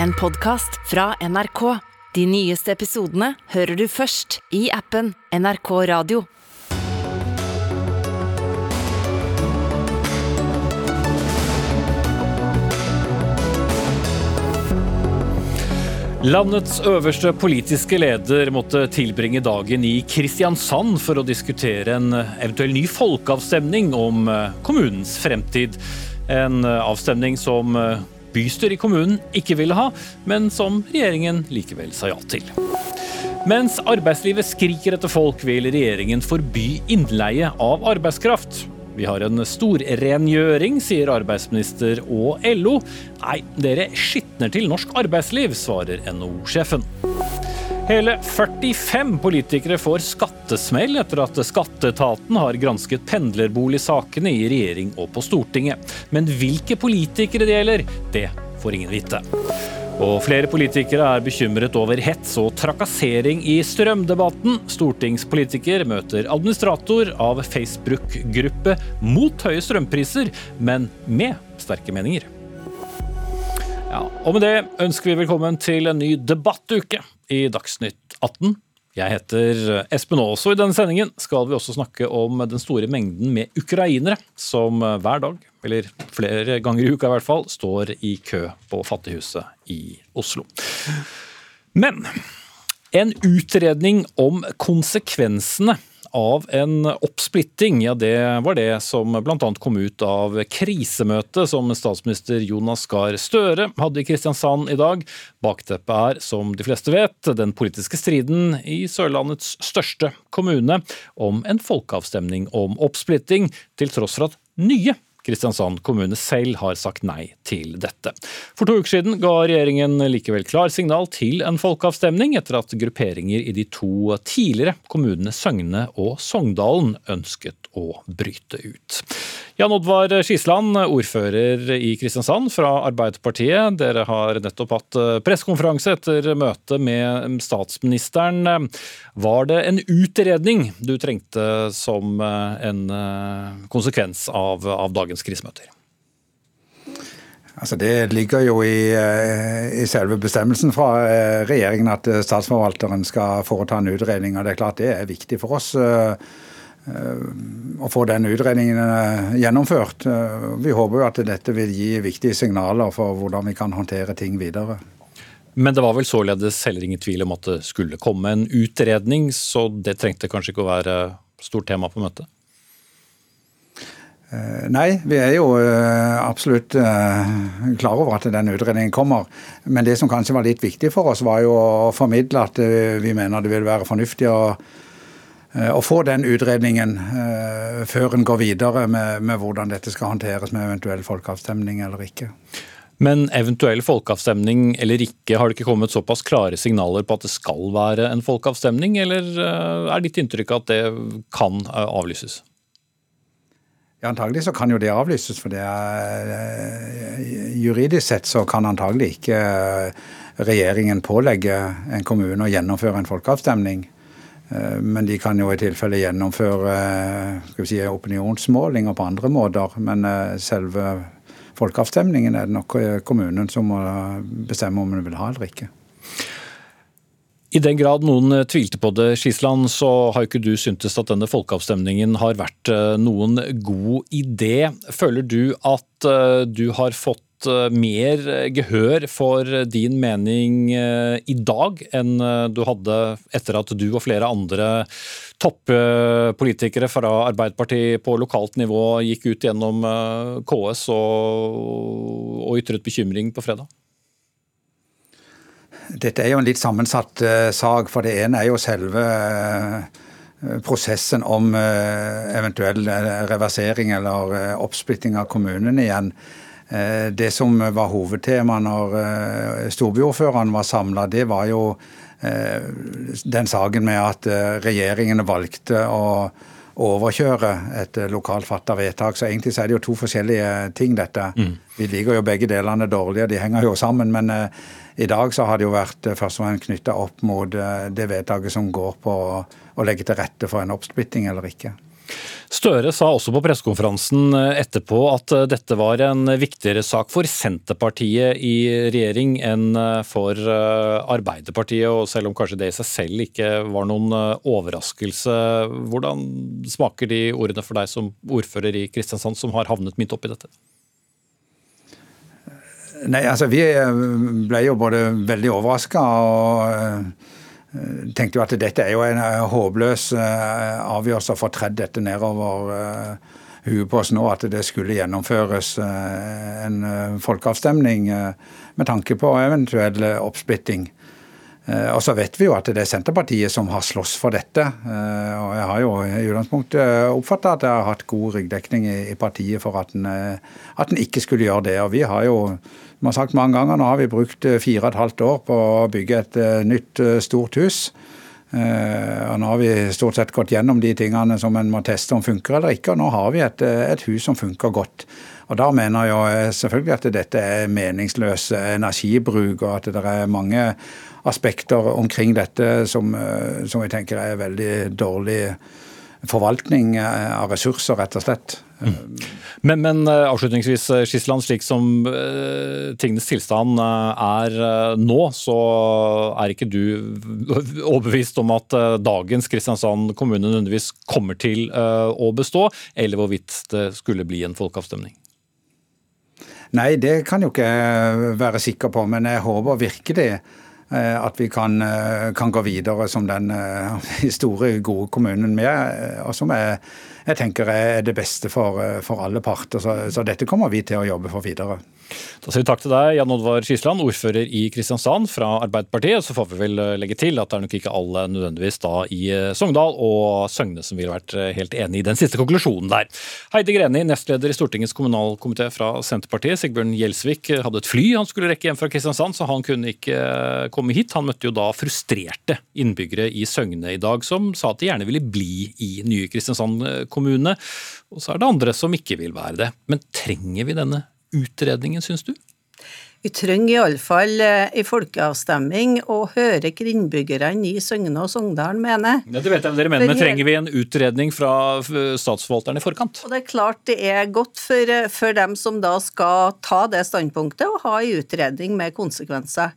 en podkast fra NRK. De nyeste episodene hører du først i appen NRK Radio. Landets øverste politiske leder måtte tilbringe dagen i Kristiansand for å diskutere en eventuell ny folkeavstemning om eh, kommunens fremtid. En avstemning som eh, bystyret i kommunen ikke ville ha, men som regjeringen likevel sa ja til. Mens arbeidslivet skriker etter folk, vil regjeringen forby innleie av arbeidskraft. Vi har en storrengjøring, sier arbeidsminister og LO. Nei, dere skitner til norsk arbeidsliv, svarer NHO-sjefen. Hele 45 politikere får skattesmell etter at skatteetaten har gransket pendlerboligsakene i regjering og på Stortinget. Men hvilke politikere det gjelder, det får ingen vite. Og flere politikere er bekymret over hets og trakassering i strømdebatten. Stortingspolitiker møter administrator av Facebook-gruppe mot høye strømpriser, men med sterke meninger. Ja, og med det ønsker vi velkommen til en ny debattuke i Dagsnytt 18. Jeg heter Espen Aas, og i denne sendingen skal vi også snakke om den store mengden med ukrainere som hver dag, eller flere ganger i uka i hvert fall, står i kø på Fattighuset i Oslo. Men en utredning om konsekvensene av en oppsplitting, ja det var det som bl.a. kom ut av krisemøtet som statsminister Jonas Gahr Støre hadde i Kristiansand i dag. Bakteppet er, som de fleste vet, den politiske striden i Sørlandets største kommune om en folkeavstemning om oppsplitting, til tross for at nye Kristiansand kommune selv har sagt nei til dette. For to uker siden ga regjeringen likevel klar signal til en folkeavstemning, etter at grupperinger i de to tidligere kommunene Søgne og Sogndalen ønsket å bryte ut. Jan Oddvar Skisland, ordfører i Kristiansand fra Arbeiderpartiet. Dere har nettopp hatt pressekonferanse etter møte med statsministeren. Var det en utredning du trengte som en konsekvens av, av dagens krisemøter? Altså Det ligger jo i, i, selve bestemmelsen fra regjeringen at statsforvalteren skal foreta en utredning. og Det er klart det er viktig for oss å få den utredningen eh, gjennomført. Eh, vi håper jo at dette vil gi viktige signaler for hvordan vi kan håndtere ting videre. Men det var vel således heller ingen tvil om at det skulle komme en utredning, så det trengte kanskje ikke å være stort tema på møtet? Eh, nei, vi er jo absolutt klar over at den utredningen kommer. Men det som kanskje var litt viktig for oss, var jo å formidle at vi mener det vil være fornuftig å å få den utredningen eh, før en går videre med, med, hvordan dette skal håndteres med eventuell folkeavstemning eller ikke. Men eventuell folkeavstemning eller ikke, har det ikke kommet såpass klare signaler på at det skal være en folkeavstemning, eller eh, er ditt inntrykk at det kan avlyses? Ja, Antagelig så kan jo det avlyses, for det er, juridisk sett så kan antagelig ikke regjeringen pålegge en kommune å gjennomføre en folkeavstemning. Eh, men de kan jo i tilfelle gjennomføre eh, skal vi si, opinionsmålinger på andre måter. Men eh, selve folkeavstemningen er det nok kommunen som må bestemme om den vil ha eller ikke. I den grad noen tvilte på det, Skisland, så har ikke du syntes at denne folkeavstemningen har vært noen god idé. Føler du at du har fått Eh, mer gehør for din mening eh, i dag enn eh, du hadde etter at du og flere andre toppolitikere fra Arbeiderpartiet på lokalt nivå gikk ut gjennom KS og, og ytret bekymring på fredag? Dette er jo en litt sammensatt sak. For det ene er jo selve prosessen om eventuell reversering eller oppsplitting av kommunene igjen. Eh, det som var hovedtema når storbyordføreren var samla, det var jo eh, den saken med at regjeringene valgte å overkjøre et lokalt fatta vedtak. Så egentlig så er det jo to forskjellige ting, dette. Mm. Vi liker jo begge delene dårlige, de henger jo sammen. Men i dag så har det jo vært først og fremst knytta opp mot det vedtaket som går på å legge til rette for en oppsplitting eller ikke. Støre sa også på pressekonferansen etterpå at dette var en viktigere sak for Senterpartiet i regjering enn for Arbeiderpartiet, og selv om kanskje det i seg selv ikke var noen overraskelse. Hvordan smaker de ordene for deg som ordfører i Kristiansand, som har havnet midt oppi dette? Nei, altså Vi ble jo både veldig overraska og Eh, tenkte jo at dette er jo en eh, håpløs eh, avgjørelse å få tredd dette nedover huet på oss nå, at det skulle gjennomføres en folkeavstemning med tanke på eventuell oppsplitting. Og så vet vi jo at det er Senterpartiet som har slåss for dette. Og jeg har jo i utgangspunktet oppfatta at jeg har hatt god ryggdekning i partiet for at en ikke skulle gjøre det. Og vi har jo vi har sagt mange ganger, Nå har vi brukt eh, fire og et halvt år på å bygge et eh, nytt, eh, stort hus. Og Nå har vi stort sett gått gjennom de tingene som en må teste om funker eller ikke. Og nå har vi et, et hus som funker godt. Og Da mener jeg selvfølgelig at dette er meningsløs energibruk, og at det er mange aspekter omkring dette som, som jeg tenker er veldig dårlig forvaltning av ressurser, rett og slett. Mm. Men, men, eh, avslutningsvis, eh, Skisland, slik som uh, tingenes tilstand er nå, så er ikke du overbevist om at dagens Kristiansand kommune nødvendigvis kommer til å bestå, eller hvorvidt det skulle bli en folkeavstemning? Nei, det kan jo ikke være sikker på, men jeg håper virkelig at vi kan, kan, gå videre som den store, gode kommunen vi er, og som er jeg tenker er det beste for, eh, for alle parter. Så, så, dette kommer vi til å jobbe for videre. Da sier vi takk til deg, Jan Oddvar Skisland, ordfører i Kristiansand fra Arbeiderpartiet. Så får vi vel eh, legge til at det er nok ikke alle nødvendigvis da i eh, Sogndal og Søgne som ville vært helt enig i den siste konklusjonen der. Heidi Greni, nestleder i Stortingets kommunalkomité fra Senterpartiet. Sigbjørn Gjelsvik hadde et fly han skulle rekke hjem fra Kristiansand, så han kunne ikke komme hit. Han møtte jo da frustrerte innbyggere i Søgne i dag, som sa at de gjerne ville bli i nye Kristiansand kommune. Og så er det andre som ikke vil være det. Men trenger vi denne utredningen, syns du? Vi trenger iallfall i eh, folkeavstemning å høre hva innbyggerne i Søgne og Sogndal mener. Ja, det vet jeg dere mener, men trenger vi en utredning fra statsforvalteren i forkant? Og Det er klart det er godt for, eh, for dem som da skal ta det standpunktet, og ha en utredning med konsekvenser.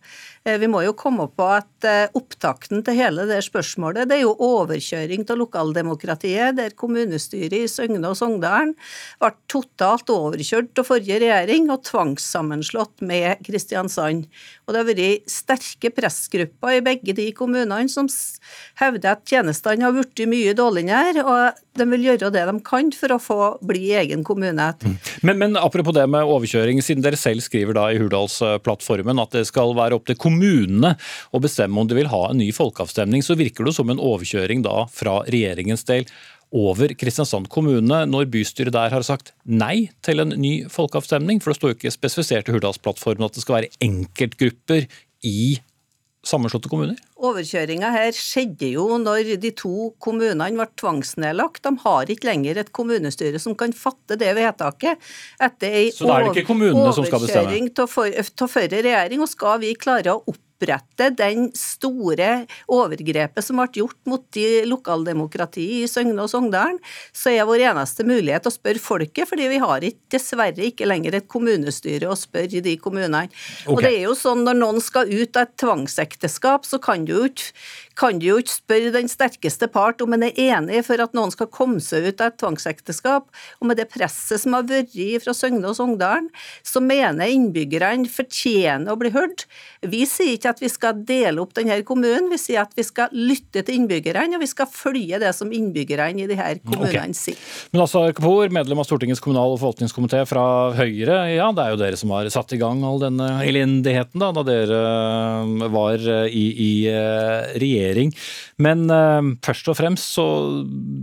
Eh, vi må jo komme på at opptakten til hele det spørsmålet det er jo overkjøring av lokaldemokratiet, der kommunestyret i Søgne og Sogndalen ble totalt overkjørt av forrige regjering og tvangssammenslått med Kristiansand. Og det har vært sterke pressgrupper i begge de kommunene som hevder at tjenestene har blitt mye dårligere, og de vil gjøre det de kan for å få bli egen kommune. Mm. Men, men, apropos det med overkjøring, siden dere selv skriver da i Hurdalsplattformen at det skal være opp til kommunene å bestemme om de vil ha en ny folkeavstemning, så virker det som en overkjøring da fra regjeringens del over Kristiansand kommune når bystyret der har sagt nei til en ny folkeavstemning? For det står jo ikke spesifisert i Hurdalsplattformen at det skal være enkeltgrupper i sammenslåtte kommuner? Overkjøringa her skjedde jo når de to kommunene ble tvangsnedlagt. De har ikke lenger et kommunestyre som kan fatte det vedtaket. Etter ei overkjøring av forrige regjering, og skal vi klare å opp opprette den store overgrepet som ble gjort mot de lokaldemokratiet i Søgne og Sogndalen, så er vår eneste mulighet å spørre folket, fordi vi har ikke, dessverre ikke lenger et kommunestyre å spørre i de kommunene. Okay. Og det er jo sånn Når noen skal ut av et tvangsekteskap, så kan du jo ikke kan du jo ikke spørre den sterkeste part om en er enig for at noen skal komme seg ut av et tvangsekteskap. Og med det presset som har vært fra Søgne og Sogndalen, så mener innbyggerne fortjener å bli hørt. Vi sier ikke at vi skal dele opp denne kommunen, vi sier at vi skal lytte til innbyggerne, og vi skal følge det som innbyggerne i disse kommunene okay. sier. Men altså, Kapoor, medlem av Stortingets kommunal- og forvaltningskomité fra Høyre. Ja, det er jo dere som har satt i gang all denne elendigheten da, da dere var i, i eh, regjering. Men uh, først og fremst så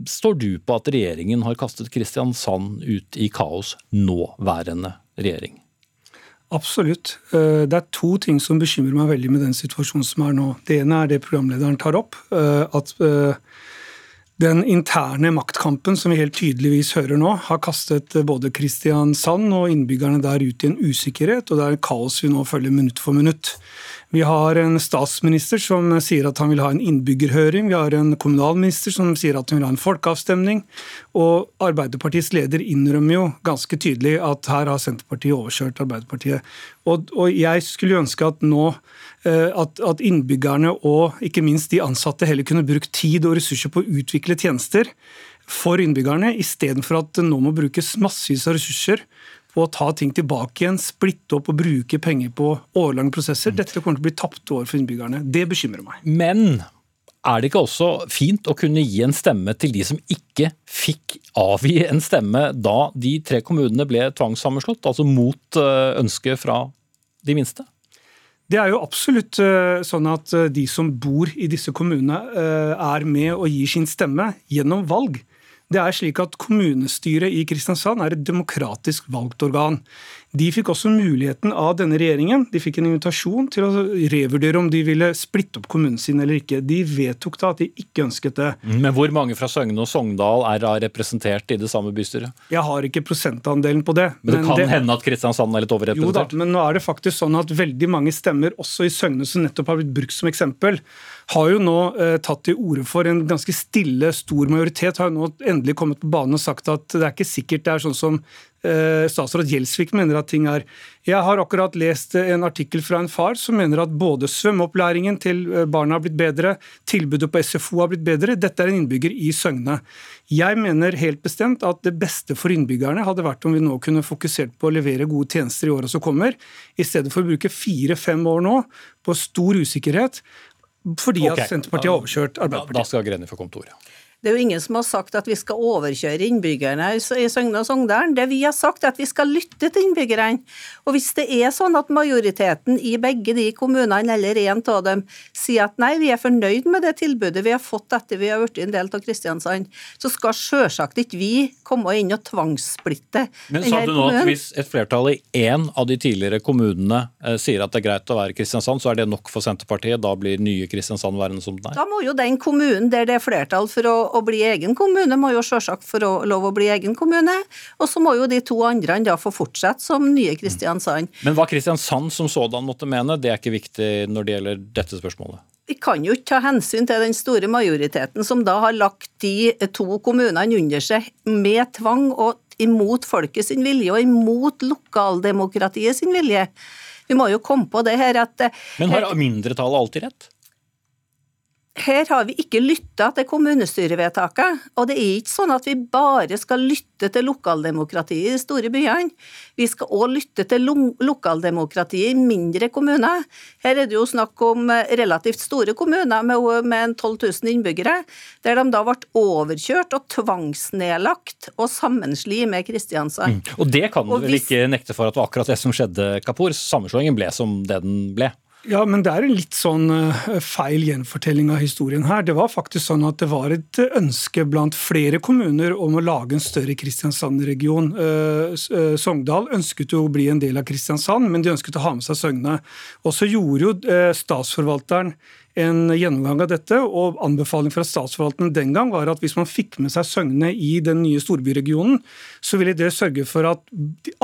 står du på at regjeringen har kastet Kristiansand ut i kaos, nåværende regjering. Absolutt. Eh, det er to ting som bekymrer meg veldig med den situasjonen som er nå. Det ene er det programlederen tar opp. Eh, at Den interne maktkampen som vi helt tydeligvis hører nå, har kastet både Kristiansand og innbyggerne der ut i en usikkerhet, og det er kaos vi nå følger minutt for minutt. Vi har en statsminister som sier at han vil ha en innbyggerhøring. Vi har en kommunalminister som sier at han vil ha en folkeavstemning. Og Arbeiderpartiets leder innrømmer jo ganske tydelig at her har Senterpartiet overkjørt Arbeiderpartiet. Og, og jeg skulle ønske at nå eh, at, at, innbyggerne og ikke minst de ansatte heller kunne brukt tid og ressurser på å utvikle tjenester for innbyggerne, istedenfor at det nå må brukes massevis av ressurser på å ta ting tilbake igjen, splitte opp og bruke penger på årelange prosesser. Dette kommer til å bli tapte år for innbyggerne. Det bekymrer meg. Men er det ikke også fint å kunne gi en stemme til de som ikke fikk avgi en stemme da de tre kommunene ble tvangssammenslått, altså mot eh, ønsket fra de minste? Det er jo absolutt eh, sånn at eh, de som bor i disse kommunene er med og gir sin stemme gjennom valg. Det er slik at Kommunestyret i Kristiansand er et demokratisk valgt organ. De fikk også muligheten av denne regjeringen. De fikk en invitasjon til å revurdere om de ville splitte opp kommunen sin eller ikke. De vedtok da at de ikke ønsket det. Men hvor mange fra Søgne og Sogndal er da representert i det samme bystyret? Jeg har ikke prosentandelen på det. Men det men kan det, hende at Kristiansand er litt overrepresentert? Jo da, men nå er det faktisk sånn at veldig mange stemmer, også i Søgne, som nettopp har blitt brukt som eksempel, har jo nå eh, tatt til orde for en ganske stille, stor majoritet har jo nå endelig kommet på banen og sagt at det er ikke sikkert det er sånn som eh, statsråd Gjelsvik mener at ting er. Jeg har akkurat lest en artikkel fra en far som mener at både svømmeopplæringen til eh, barna har blitt bedre, tilbudet på SFO har blitt bedre. Dette er en innbygger i Søgne. Jeg mener helt bestemt at det beste for innbyggerne hadde vært om vi nå kunne fokusert på å levere gode tjenester i åra som kommer, i stedet for å bruke fire-fem år nå på stor usikkerhet fordi okay. at Senterpartiet har overkjørt Arbeiderpartiet. Da, da skal Greni få kontoret. Det er jo ingen som har sagt at vi skal overkjøre innbyggerne i Søgne og Sogndalen. Det vi har sagt, er at vi skal lytte til innbyggerne. Og hvis det er sånn at majoriteten i begge de kommunene, eller en av dem, sier at nei, vi er fornøyd med det tilbudet vi har fått etter vi har blitt en del av Kristiansand, så skal selvsagt ikke vi komme inn og tvangssplitte Men sa du nå at hvis et flertall i én av de tidligere kommunene eh, sier at det er greit å være Kristiansand, så er det nok for Senterpartiet? Da blir nye Kristiansand værende som den er? Da må jo den kommunen der det er flertall for å å bli egen kommune, må jo selvsagt få lov å bli egen kommune. Og så må jo de to andre da få fortsette som nye Kristiansand. Men hva Kristiansand som sådan måtte mene, det er ikke viktig når det gjelder dette spørsmålet? Vi kan jo ikke ta hensyn til den store majoriteten som da har lagt de to kommunene under seg med tvang og imot folket sin vilje og imot lokaldemokratiet sin vilje. Vi må jo komme på det her at Men har mindretallet alltid rett? Her har vi ikke lytta til kommunestyrevedtaket, og det er ikke sånn at vi bare skal lytte til lokaldemokratiet i de store byene. Vi skal òg lytte til lo lokaldemokratiet i mindre kommuner. Her er det jo snakk om eh, relativt store kommuner med, med 12 000 innbyggere, der de da ble overkjørt og tvangsnedlagt og sammensli med Kristiansand. Mm. Og det kan du vel ikke nekte for at det var akkurat det som skjedde, Kapur? Sammenslåingen ble som det den ble? Ja, men det er en litt sånn eh, feil gjenfortelling av historien her. Det var faktisk sånn at det var et ønske blant flere kommuner om å lage en større Kristiansand-region. Eh, eh, Sogndal ønsket jo å bli en del av Kristiansand, men de ønsket å ha med seg Søgne. Og så gjorde jo statsforvalteren en gjennomgang av dette, og anbefaling fra statsforvalteren den gang var at hvis man fikk med seg Søgne i den nye storbyregionen, så ville det sørge for at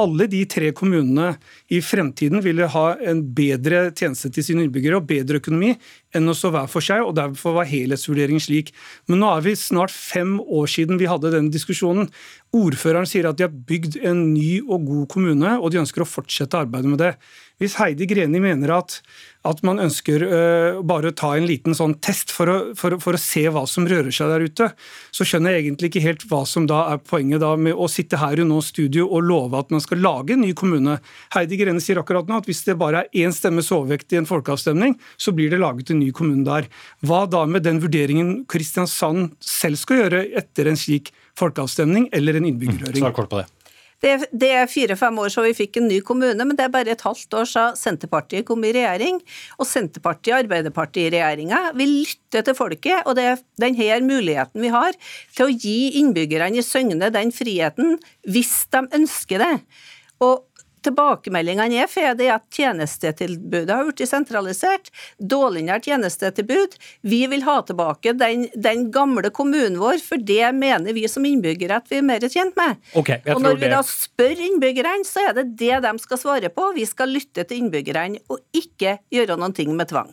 alle de tre kommunene i fremtiden ville ha en bedre tjeneste til sine innbyggere og bedre økonomi enn å stå hver for seg, og derfor var helhetsvurderingen slik. Men nå er vi snart fem år siden vi hadde denne diskusjonen. Ordføreren sier at de har bygd en ny og god kommune, og de ønsker å fortsette arbeidet med det. Hvis Heidi Greni mener at, at man ønsker uh, bare å ta en liten sånn test for å, for, for å, se hva som rører seg der ute, så skjønner jeg egentlig ikke helt hva som da er poenget da med å sitte her i nå studio og love at man skal lage en ny kommune. Heidi Grene sier akkurat nå at hvis det bare er én stemmes overvekt i en folkeavstemning, så blir det laget en ny kommune der. Hva da med den vurderingen Kristiansand selv skal gjøre etter en slik folkeavstemning eller en innbyggerhøring? Mm, svar kort på det. Det, det er fire-fem år så vi fikk en ny kommune, men det er bare et halvt år siden Senterpartiet kom i regjering. Og Senterpartiet og Arbeiderpartiet-regjeringa vil lytte til folket, og det er denne muligheten vi har til å gi innbyggerne i Søgne den friheten, hvis de ønsker det. Og tilbakemeldingene jeg får, er at tjenestetilbudet har blitt sentralisert. Dårligere tjenestetilbud. Vi vil ha tilbake den, den, gamle kommunen vår, for det mener vi som innbyggere at vi er mer tjent med. Okay, og når vi da spør innbyggerne, så er det det de skal svare på. Vi skal lytte til innbyggerne og ikke gjøre noen ting med tvang.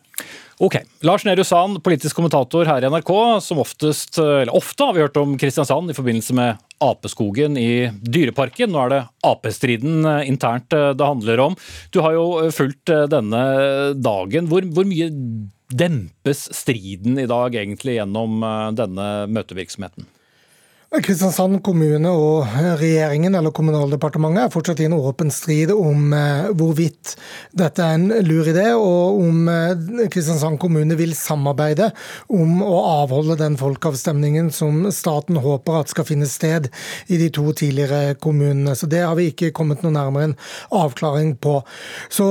Ok. Lars Nehru Sand, politisk kommentator her i NRK, som oftest, eller ofte har vi hørt om Kristiansand i forbindelse med apeskogen i Dyreparken. Nå er det apestriden eh, internt eh, det handler om. Du har jo eh, fulgt denne dagen. Hvor, hvor mye dempes striden i dag egentlig gjennom denne møtevirksomheten? Kristiansand kommune og regjeringen eller Kommunaldepartementet er fortsatt i en åpen strid om eh, hvorvidt dette er en lur idé, og om eh, Kristiansand kommune vil samarbeide om å avholde den folkeavstemningen som staten håper at skal finne sted i de to tidligere kommunene. Så Det har vi ikke kommet noe nærmere en avklaring på. Så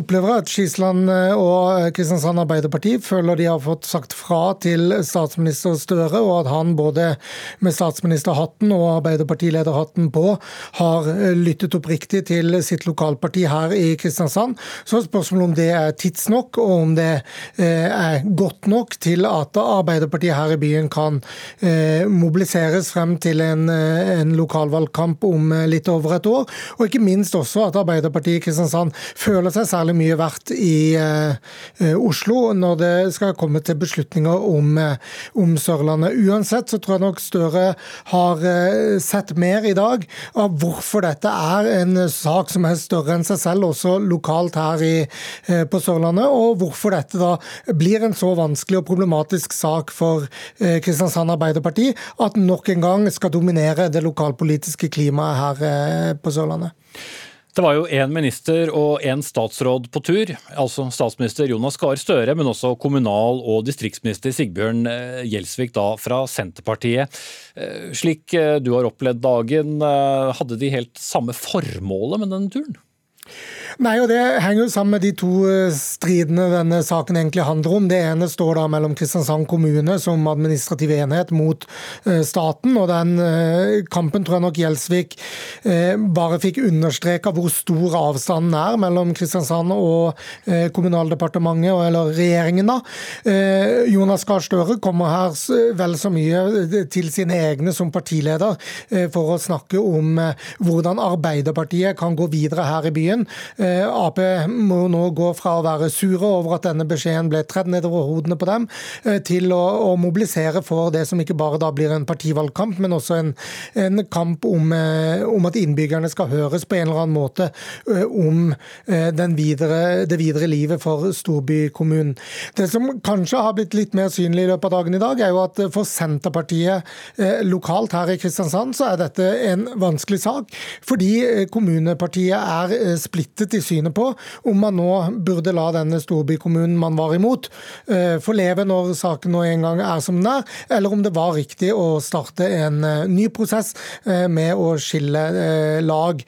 opplever jeg at Skisland eh, og Kristiansand Arbeiderparti føler de har fått sagt fra til statsminister Støre, og at han både med statsminister statsministerhatten og Arbeiderpartilederhatten på, har eh, lyttet oppriktig til sitt lokalparti her i Kristiansand. Så spørsmålet om det er tidsnok, og om det eh, er godt nok til at Arbeiderpartiet her i byen kan eh, mobiliseres frem til en, en lokalvalgkamp om litt over et år. Og ikke minst også at Arbeiderpartiet i Kristiansand føler seg særlig mye verdt i Oslo når det skal komme til beslutninger om, om Sørlandet. Uansett så tror jeg nok Støre har eh, sett mer i dag av hvorfor dette er en sak som er større enn seg selv, også lokalt her i, eh, på Sørlandet, og hvorfor dette da blir en så vanskelig og problematisk sak for eh, Kristiansand Arbeiderparti at nok en gang skal dominere det lokalpolitiske klimaet her på Sørlandet. Det var jo én minister og én statsråd på tur, altså statsminister Jonas Gahr Støre, men også kommunal- og distriktsminister Sigbjørn eh, Gjelsvik da fra Senterpartiet. Eh, slik eh, du har opplevd dagen, hadde de helt samme formålet med denne turen? Nei, og Det henger jo sammen med de to eh, stridene denne saken egentlig handler om. Det ene står da mellom Kristiansand kommune som administrativ enhet mot uh, staten. og Den uh, kampen tror jeg nok Gjelsvik bare fikk understreka hvor stor avstanden er mellom Kristiansand og Kommunaldepartementet, eller regjeringen. da. Jonas Gahr Støre kommer her vel så mye til sine egne som partileder for å snakke om hvordan Arbeiderpartiet kan gå videre her i byen. Eh, Ap må nå gå fra å være sure over at denne beskjeden ble tredd nedover hodene på dem, eh, til å, å, mobilisere for det som ikke bare da blir en partivalgkamp, men også en, en kamp om, eh, om, at innbyggerne skal høres på en eller annen måte om videre, det videre livet for storbykommunen. Det som kanskje har blitt litt mer synlig i løpet av dagen i dag, er jo at for Senterpartiet lokalt her i Kristiansand så er dette en vanskelig sak, fordi kommunepartiet er splittet i synet på om man nå burde la denne storbykommunen man var imot, eh, få leve når saken nå en gang er som den er, eller om det var riktig å starte en eh, ny prosess eh, med å skille lag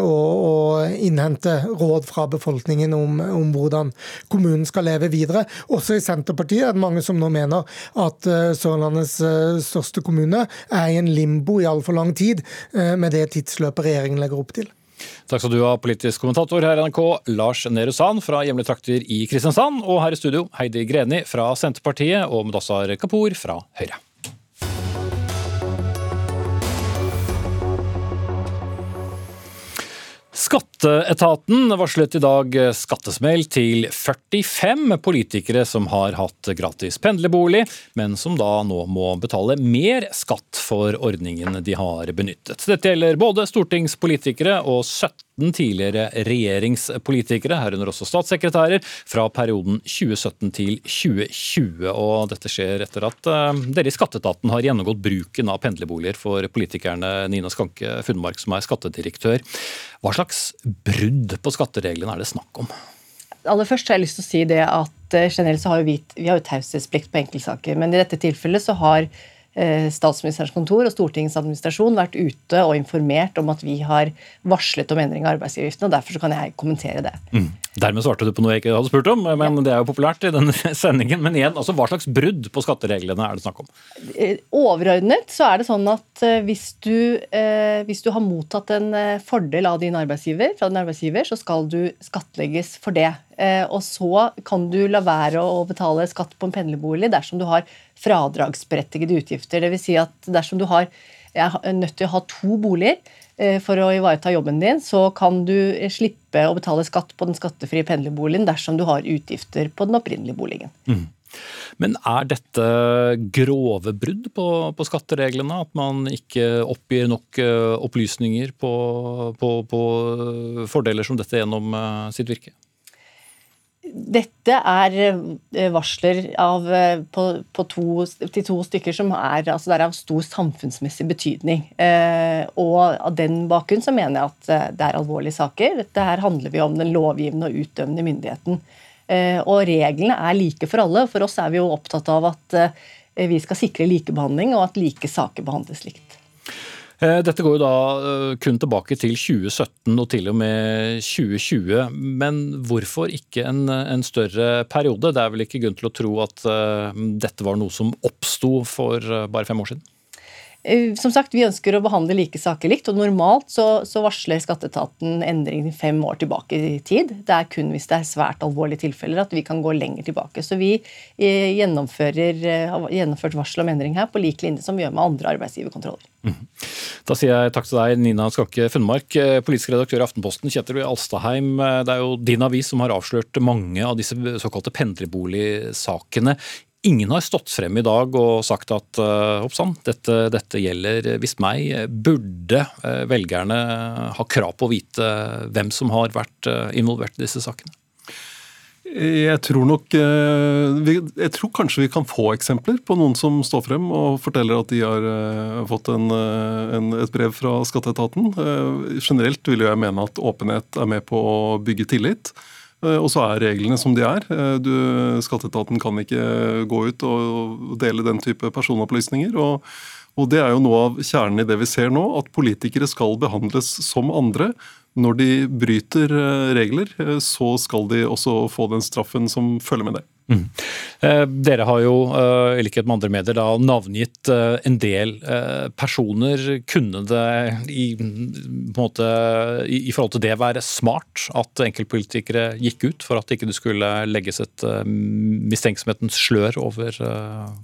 og, innhente råd fra befolkningen om, om hvordan kommunen skal leve videre. Også i Senterpartiet er det mange som nå mener at Sørlandets største kommune er i en limbo i altfor lang tid med det tidsløpet regjeringen legger opp til. Takk skal du ha, politisk kommentator her i NRK, Lars Nehru Sand fra hjemlige trakter i Kristiansand. Og her i studio, Heidi Greni fra Senterpartiet og Mudassar Kapur fra Høyre. Skatteetaten varslet i dag skattesmell til 45 politikere som har hatt gratis pendlerbolig, men som da nå må betale mer skatt for ordningen de har benyttet. Dette gjelder både stortingspolitikere og 17 tidligere regjeringspolitikere, herunder også statssekretærer, fra perioden 2017 til 2020. Og dette skjer etter at eh, dere i Skatteetaten har gjennomgått bruken av pendlerboliger for politikerne Nina Skanke Funnmark, som er skattedirektør. Hva slags brudd på skattereglene er det snakk om? Aller først har jeg lyst til å si det at eh, generelt så har vi, vi har jo taushetsplikt på enkeltsaker, men i dette tilfellet så har statsministerens kontor og Stortingets administrasjon vært ute og informert om at vi har varslet om endring av arbeidsgiveravgiften, og derfor kan jeg kommentere det. Mm. Dermed svarte du på noe jeg ikke hadde spurt om, men ja. det er jo populært i denne sendingen. Men igjen, altså hva slags brudd på skattereglene er det snakk om? Eh, overordnet så er det sånn at eh, hvis du, hvis du har mottatt en fordel av din arbeidsgiver, fra din arbeidsgiver, så skal du skattlegges for det. Eh, og så kan du la være å betale skatt på en pendlerbolig dersom du har fradragsberettigede utgifter. Dvs. Si at dersom du har, er nødt til å ha to boliger eh, for å ivareta jobben din, så kan du slippe å betale skatt på den skattefrie pendlerboligen dersom du har utgifter på den opprinnelige boligen. Mm. Men er dette grove brudd på, på, skattereglene? At man ikke oppgir nok eh, opplysninger på, på, på fordeler som dette gjennom sitt virke? Dette er eh, varsler av, eh, på, på to, til to stykker som er, altså er, av stor samfunnsmessig betydning. Eh, og av den bakgrunn så mener jeg at det er alvorlige saker. Dette her handler vi om den lovgivende og utøvende myndigheten. Og reglene er like for alle. For oss er vi jo opptatt av at vi skal sikre likebehandling, og at like saker behandles likt. Eh, dette går jo da eh, kun tilbake til 2017 og til og med 2020. Men hvorfor ikke en, en større periode? Det er vel ikke grunn til å tro at uh, dette var noe som oppsto for bare fem år siden? Som sagt, Vi ønsker å behandle like saker likt. og Normalt så, så varsler skatteetaten endring fem år tilbake i tid. Det er kun hvis det er svært alvorlige tilfeller at vi kan gå lenger tilbake. Så vi har gjennomført varsel om endring her på lik linje som vi gjør med andre arbeidsgiverkontroller. Mm. Da sier jeg takk til deg, Nina Skakke Funnmark, eh, politisk redaktør i Aftenposten. Kjetil Alstaheim, eh, det er jo din avis som har avslørt mange av disse såkalte pendlerboligsakene. Ingen har stått frem i dag og sagt at eh, dette, dette, gjelder visst meg. Burde velgerne ha krav på å vite hvem som har vært involvert i disse sakene? Jeg tror nok eh, Jeg tror kanskje vi kan få eksempler på noen som står frem og forteller at de har eh, fått en, eh, en, et brev fra skatteetaten. Generelt vil jeg mene at åpenhet er med på å bygge tillit. Og så er reglene som de er. Du, skatteetaten kan ikke gå ut og dele den type personopplysninger. og og Det er jo noe av kjernen i det vi ser nå, at politikere skal behandles som andre. Når de bryter regler, så skal de også få den straffen som følger med det. Mm. Eh, dere har jo, eh, i likhet med andre medier, da, navngitt eh, en del personer. Kunne det i, måte, i, forhold til det være smart at enkeltpolitikere gikk ut, for at det ikke skulle legges et mistenksomhetens slør over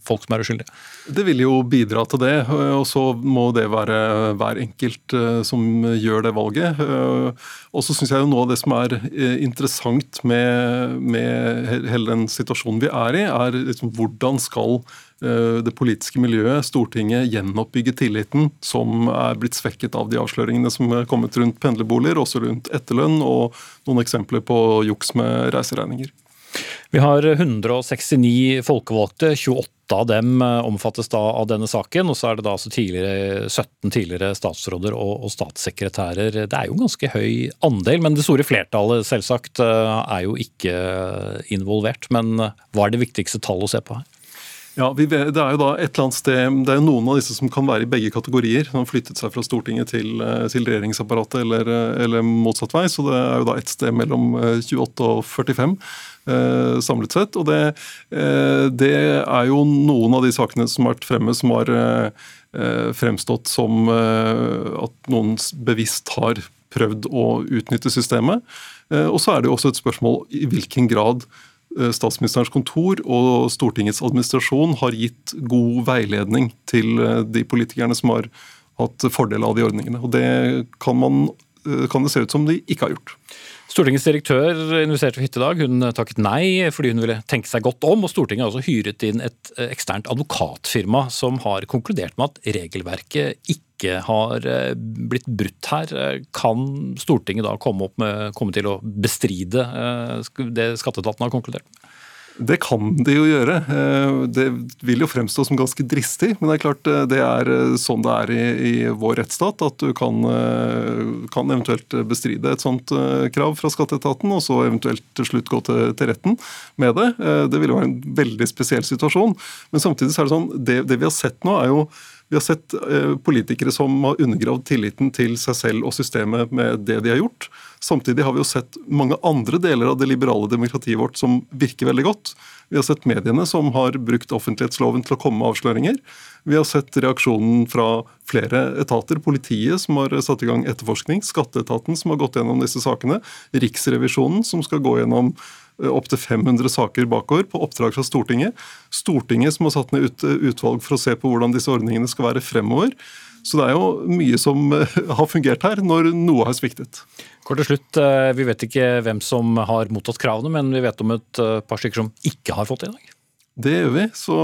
folk som er uskyldige? Det vil jo bidra til det, og så må det være hver enkelt som gjør det valget. Og så syns jeg jo noe av det som er interessant med, med hele den situasjonen situasjonen vi er i, er liksom hvordan skal eh, det politiske miljøet, Stortinget, gjenoppbygge tilliten som er blitt svekket av de avsløringene som er kommet rundt pendlerboliger, også rundt etterlønn og noen eksempler på juks med reiseregninger. Vi har 169 folkevalgte. 28 av dem eh, omfattes da av denne saken. Og så er det da altså tidligere, 17 tidligere statsråder og, og, statssekretærer. Det er jo en ganske høy andel, men det store flertallet selvsagt eh, er jo ikke involvert. Men eh, hva er det viktigste tallet å se på her? Ja, Det er jo da et eller annet sted, det er jo noen av disse som kan være i begge kategorier. som har flyttet seg fra Stortinget til, til regjeringsapparatet eller, eller, motsatt vei. Så det er jo da et sted mellom 28 og 45. Eh, samlet sett. Og det, eh, det, er jo noen av de sakene som har vært fremme som har eh, fremstått som at noen bevisst har prøvd å utnytte systemet. Og så er det jo også et spørsmål i hvilken grad Statsministerens kontor og Stortingets administrasjon har gitt god veiledning til de politikerne som har hatt fordel av de ordningene. Og det kan, man, kan det se ut som de ikke har gjort. Stortingets direktør investerte for hytte i dag. Hun takket nei fordi hun ville tenke seg godt om. og Stortinget har også hyret inn et eh, eksternt advokatfirma som har konkludert med at regelverket ikke har eh, blitt brutt her. Kan Stortinget da komme, med, komme til å bestride eh, det skatteetaten har konkludert med? Det kan de jo gjøre. Eh, det vil jo fremstå som ganske dristig, men det er klart eh, det er eh, sånn det er i, i vår rettsstat. At du kan, kan, eventuelt bestride et sånt krav fra skatteetaten, og så eventuelt til slutt gå til, til retten med det. Det ville være en veldig spesiell situasjon. Men samtidig så er det sånn, det, det vi har sett nå, er jo vi har sett politikere som har undergravd tilliten til seg selv og systemet med det de har gjort. Samtidig har vi jo sett mange andre deler av det liberale demokratiet vårt som virker veldig godt. Vi har sett mediene som har brukt offentlighetsloven til å komme med avsløringer. Vi har sett reaksjonen fra flere etater. Politiet som har satt i gang etterforskning. Skatteetaten som har gått gjennom disse sakene. Riksrevisjonen som skal gå gjennom eh, opptil 500 saker bakover på oppdrag fra Stortinget. Stortinget som har satt ned utvalg for å se på hvordan disse ordningene skal være fremover. Så det er jo mye som eh, har fungert her, når noe har sviktet. Kort til slutt, eh, Vi vet ikke hvem som har mottatt kravene, men vi vet om et eh, par stykker som ikke har fått det i dag? Det gjør vi, så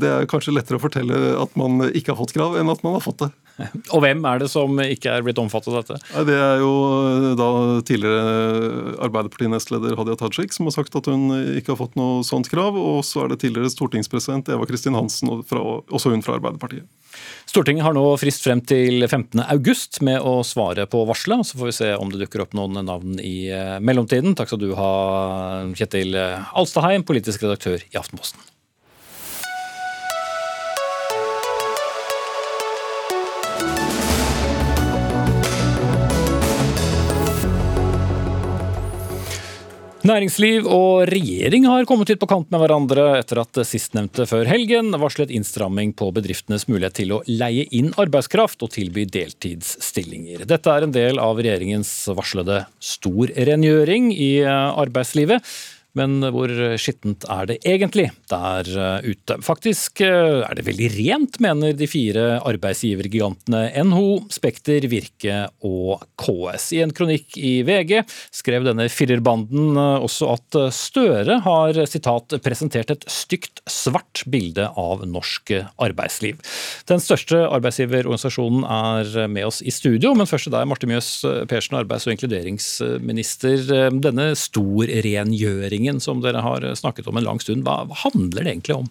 det er kanskje lettere å fortelle at man ikke har fått krav, enn at man har fått det. Og hvem er det som ikke er blitt omfattet av dette? Det er jo da tidligere Arbeiderparti-nestleder Hadia Tajik som har sagt at hun ikke har fått noe sånt krav. Og så er det tidligere stortingspresident Eva Kristin Hansen, også hun fra Arbeiderpartiet. Stortinget har nå frist frem til 15.8 med å svare på varselet. Så får vi se om det dukker opp noen navn i eh, mellomtiden. Takk skal du ha, Kjetil Alstaheim, politisk redaktør i Aftenposten. Næringsliv og regjering har kommet hit på kant med hverandre etter at sistnevnte før helgen varslet innstramming på bedriftenes mulighet til å leie inn arbeidskraft og tilby deltidsstillinger. Dette er en del av regjeringens varslede storrengjøring i arbeidslivet. Men hvor skittent er det egentlig der eh, ute? Faktisk eh, er det veldig rent, mener de fire arbeidsgivergigantene NHO, Spekter, Virke og KS. I en kronikk i VG skrev denne firerbanden eh, også at Støre har sitat, presentert et stygt svart bilde av norsk arbeidsliv. Den største arbeidsgiverorganisasjonen er med oss i studio, men først til deg, Marte Mjøs Persen, arbeids- og inkluderingsminister. Denne storrengjøringen endringen som dere har snakket om en lang stund, hva, handler det egentlig om?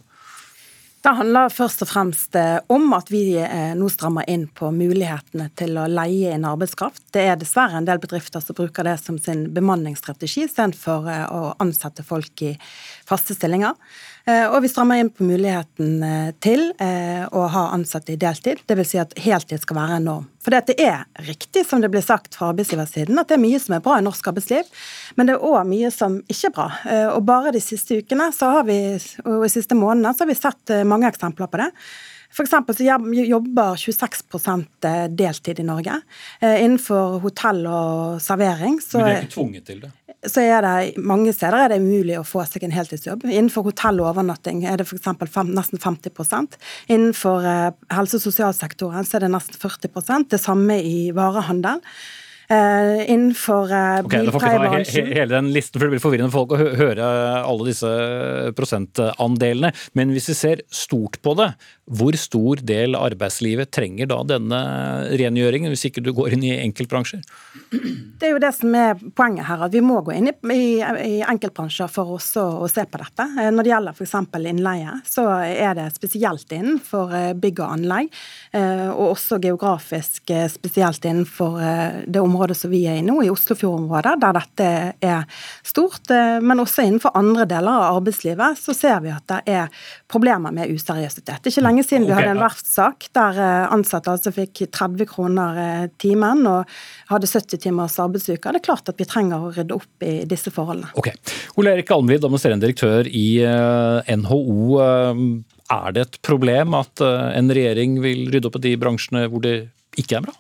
Det handler først og fremst eh, om at vi eh, nå strammer inn på mulighetene til å leie inn arbeidskraft. Det er dessverre en del bedrifter som bruker det som sin bemanningsstrategi istedenfor eh, å ansette folk i faste stillinger. Eh, og vi strammer inn på muligheten eh, til eh, å ha ansatte i deltid, dvs. Si at heltid skal være en norm. For det er riktig, som det blir sagt fra arbeidsgiversiden, at det er mye som er bra i norsk arbeidsliv, men det er òg mye som ikke er bra. Og bare de siste ukene vi, og de siste månedene så har vi sett mange eksempler på det. For så jobber 26% deltid i Norge. Innenfor hotell og servering. Så, Men de er ikke tvunget til det? så er det mange steder er det umulig å få seg en heltidsjobb. Innenfor hotell og overnatting er det f.eks. nesten 50 Innenfor eh, helse- og sosialsektoren så er det nesten 40% Det samme i varehandel. Uh, innenfor uh, okay, bilpleiebransjen. Hele den listen, for Det blir forvirrende for folk å høre alle disse prosentandelene. Men hvis vi ser stort på det, hvor stor del av arbeidslivet trenger da denne rengjøringen, hvis ikke du går inn i enkeltbransjer? Det er jo det som er poenget her, at vi må gå inn i, i, i enkeltbransjer for også å se på dette. Eh, når det gjelder f.eks. innleie, så er det spesielt innenfor eh, bygg og anlegg, eh, og også geografisk spesielt innenfor det området som vi er i nå, i Oslofjordområdet, der dette er stort. Men også innenfor andre deler av arbeidslivet så ser vi at det er problemer med useriøsitet. Det er ikke lenge siden vi hadde en verftssak der eh, ansatte altså fikk 30 kroner eh, timen og hadde 70 timers arbeidsuke. Det er klart at vi trenger å rydde opp i disse forholdene. Ok. Ole Erik Almlid, administrerende direktør i eh, NHO. Er det et problem at en regjering vil rydde opp i de bransjene hvor det ikke er bra?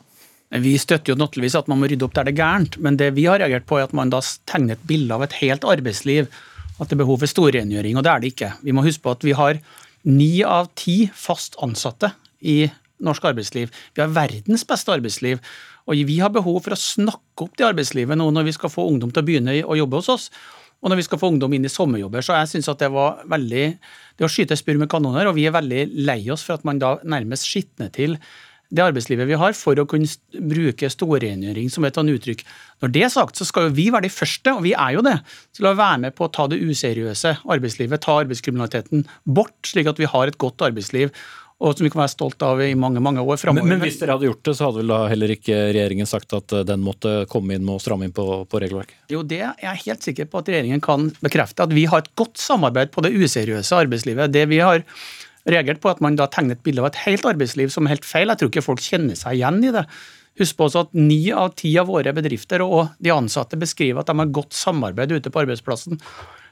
Vi støtter jo naturligvis at man må rydde opp der det er gærent, men det vi har reagert på er at man da tegner et bilde av et helt arbeidsliv at det er behov for storrengjøring, og det er det ikke. Vi må huske på at vi har ni av ti fast ansatte i norsk arbeidsliv. Vi har verdens beste arbeidsliv. Og vi har behov for å snakke opp det arbeidslivet nå når vi skal få ungdom til å begynne å jobbe hos oss. Og når vi skal få ungdom inn i sommerjobber. Så jeg syns at det var veldig Det å skyte spurv med kanoner, og vi er veldig lei oss for at man da nærmest skitner til det arbeidslivet vi har, for å kunne bruke storrengjøring som et annet uttrykk. Når det er sagt, så skal jo vi være de første, og vi er jo det, til å være med på å ta det useriøse arbeidslivet, ta arbeidskriminaliteten bort, slik at vi har et godt arbeidsliv og som vi kan være stolt av i mange mange år framover. Men, men, hvis dere hadde gjort det, så hadde vel da heller ikke regjeringen sagt at eh, den måtte komme inn med å stramme inn på, på regelverket? Jo, det er jeg helt sikker på at regjeringen kan bekrefte. At vi har et godt samarbeid på det useriøse arbeidslivet. Det vi har reagert på, at man da tegner et bilde av et helt arbeidsliv som er helt feil. Jeg tror ikke folk kjenner seg igjen i det. Husk på også at Ni av ti av våre bedrifter og de ansatte beskriver at de har godt samarbeid ute på arbeidsplassen.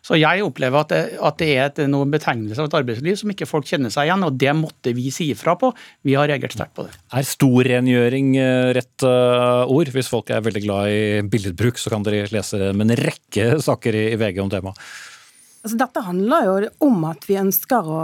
Så jeg opplever at det, at det er et, noen betegnelse av et arbeidsliv som ikke folk kjenner seg igjen, og det måtte vi si ifra på. Vi har reagert sterkt på det. Er storrengjøring eh, rett uh, ord? Hvis folk er veldig glad i billedbruk, så kan dere lese en rekke saker i VG om temaet. Altså, dette handler jo om at vi ønsker å